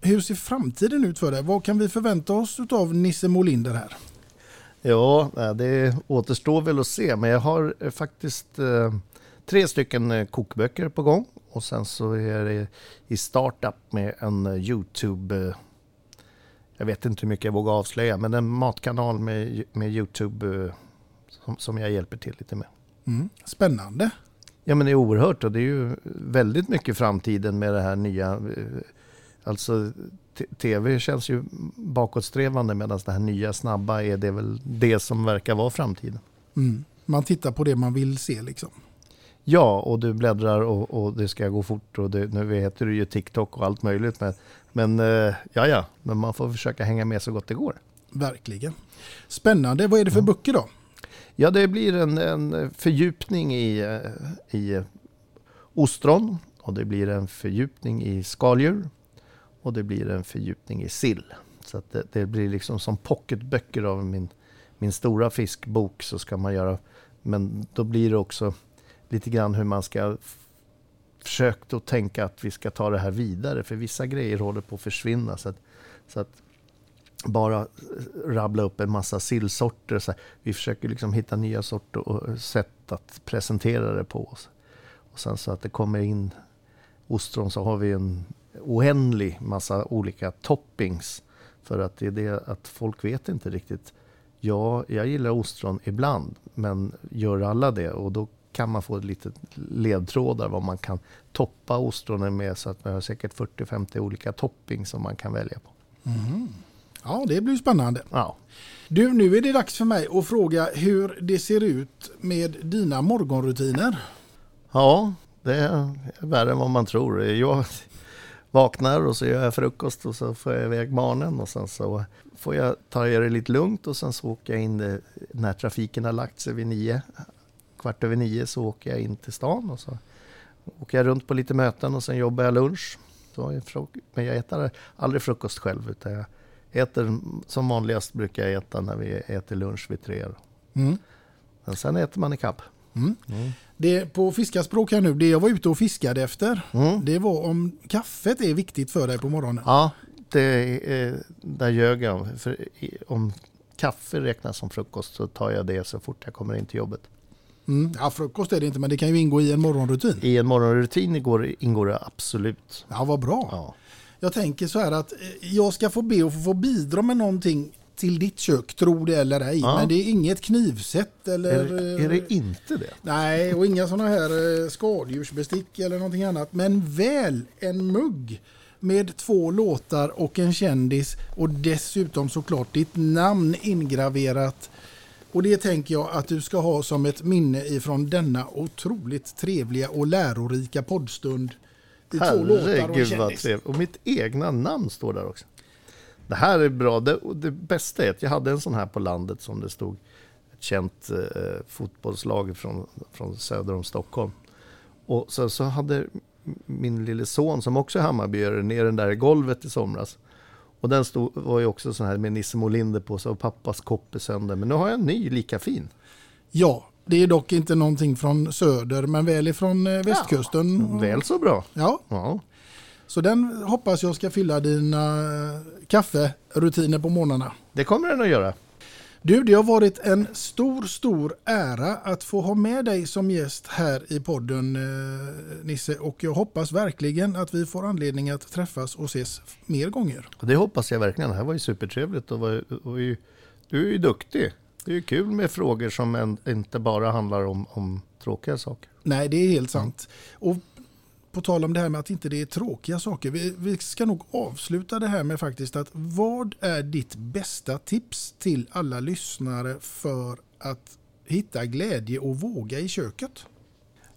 Speaker 5: Hur ser framtiden ut för dig? Vad kan vi förvänta oss av Nisse Molinder här?
Speaker 6: Ja, det återstår väl att se. Men jag har eh, faktiskt eh, tre stycken eh, kokböcker på gång. Och sen så är det i startup med en Youtube... Jag vet inte hur mycket jag vågar avslöja, men en matkanal med, med Youtube eh, som, som jag hjälper till lite med.
Speaker 5: Mm. Spännande.
Speaker 6: Ja men det är oerhört och det är ju väldigt mycket framtiden med det här nya. eh, Alltså tv känns ju bakåtsträvande medan det här nya snabba är det väl det som verkar vara framtiden.
Speaker 5: Mm. Man tittar på det man vill se liksom.
Speaker 6: Ja, och du bläddrar och, och det ska gå fort och det, nu heter det ju TikTok och allt möjligt. Men, men eh, ja, ja, men man får försöka hänga med så gott det går.
Speaker 5: Verkligen. Spännande. Vad är det för böcker då?
Speaker 6: Ja, det blir en, en fördjupning i, eh, i ostron och det blir en fördjupning i skaldjur och det blir en fördjupning i sill. Så det, det blir liksom som pocketböcker av min, min stora fiskbok så ska man göra. Men då blir det också lite grann hur man ska försökt att tänka att vi ska ta det här vidare för vissa grejer håller på att försvinna. Så att, så att bara eh, rabbla upp en massa sillsorter. Så här. Vi försöker liksom hitta nya sorter och eh, sätt att presentera det på. oss. Och sen så att det kommer in ostron så har vi en oändlig massa olika toppings. För att det är det att folk vet inte riktigt. Ja, jag gillar ostron ibland, men gör alla det? Och då kan man få lite ledtrådar vad man kan toppa ostronen med så att man har säkert 40-50 olika toppings som man kan välja på.
Speaker 5: Ja, det blir spännande.
Speaker 6: Ja.
Speaker 5: Du, nu är det dags för mig att fråga hur det ser ut med dina morgonrutiner.
Speaker 6: Ja, det är värre än vad man tror. Jag vaknar och så gör jag frukost och så får jag iväg barnen och sen så får jag ta det lite lugnt och sen så åker jag in när trafiken har lagt sig vid nio. Kvart över nio så åker jag in till stan och så åker jag runt på lite möten och sen jobbar jag lunch. Fruk- Men jag äter aldrig frukost själv utan jag äter som vanligast brukar jag äta när vi äter lunch vid tre.
Speaker 5: Mm.
Speaker 6: Men sen äter man i kapp.
Speaker 5: Det, på fiskarspråk här nu, det jag var ute och fiskade efter,
Speaker 6: Mm.
Speaker 5: det var om kaffet är viktigt för dig på morgonen.
Speaker 6: Ja, det är, där ljög jag. För om kaffe räknas som frukost så tar jag det så fort jag kommer in till jobbet.
Speaker 5: Mm. Ja, frukost är det inte, men det kan ju ingå i en morgonrutin.
Speaker 6: I en morgonrutin ingår, ingår det absolut.
Speaker 5: Ja, vad bra.
Speaker 6: Ja.
Speaker 5: Jag tänker så här att eh, jag ska få be att få bidra med någonting till ditt kök, tro det eller ej.
Speaker 6: Ja.
Speaker 5: Men det är inget knivsätt eller...
Speaker 6: Är, är det inte det?
Speaker 5: Nej, och inga sådana här eh, skadedjursbestick eller någonting annat. Men väl en mugg med två låtar och en kändis och dessutom såklart ditt namn ingraverat. Och det tänker jag att du ska ha som ett minne ifrån denna otroligt trevliga och lärorika poddstund. I två låtar och en
Speaker 6: vad trevligt. Och mitt egna namn står där också. Det här är bra. Det, det bästa är att jag hade en sån här på landet som det stod ett känt eh, fotbollslag från, från söder om Stockholm. Och sen så hade min lille son som också är Hammarbyare ner den där i golvet i somras. Och den stod, var ju också sån här med Nisse Molinder på sig och pappas kopp är sönder. Men nu har jag en ny lika fin.
Speaker 5: Ja, det är dock inte någonting från söder men väl ifrån eh, västkusten.
Speaker 6: Ja, väl så bra.
Speaker 5: Ja.
Speaker 6: ja.
Speaker 5: Så den hoppas jag ska fylla dina eh, kafferutiner på morgnarna.
Speaker 6: Det kommer den att göra.
Speaker 5: Du, det har varit en stor, stor ära att få ha med dig som gäst här i podden eh, Nisse och jag hoppas verkligen att vi får anledning att träffas och ses mer gånger.
Speaker 6: Det hoppas jag verkligen. Det här var ju supertrevligt och, var, och ju, du är ju duktig. Det är ju kul med frågor som en, inte bara handlar om, om tråkiga saker.
Speaker 5: Nej, det är helt sant. Och på tal om det här med att inte det är tråkiga saker. Vi, vi, ska nog avsluta det här med faktiskt att vad är ditt bästa tips till alla lyssnare för att hitta glädje och våga i köket?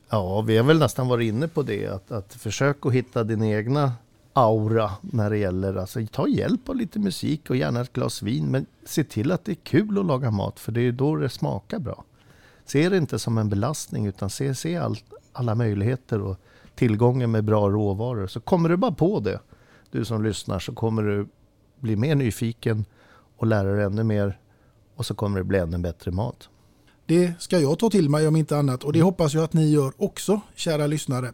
Speaker 6: Ja, vi har väl nästan varit inne på det. Att, att försöka hitta din egna aura när det gäller, alltså ta hjälp av lite musik och gärna ett glas vin. Men se till att det är kul att laga mat för det är då det smakar bra. Se det inte som en belastning utan se, se allt, alla möjligheter och tillgången med bra råvaror. Så kommer du bara på det, du som lyssnar, så kommer du bli mer nyfiken och lära dig ännu mer. Och så kommer det bli ännu bättre mat.
Speaker 5: Det ska jag ta till mig om inte annat och det hoppas jag att ni gör också, kära lyssnare.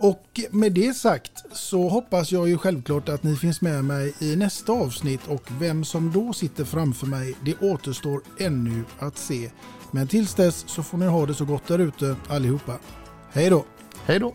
Speaker 5: Och med det sagt så hoppas jag ju självklart att ni finns med mig i nästa avsnitt och vem som då sitter framför mig det återstår ännu att se. Men tills dess så får ni ha det så gott där ute allihopa. Hej då!
Speaker 6: Hej då!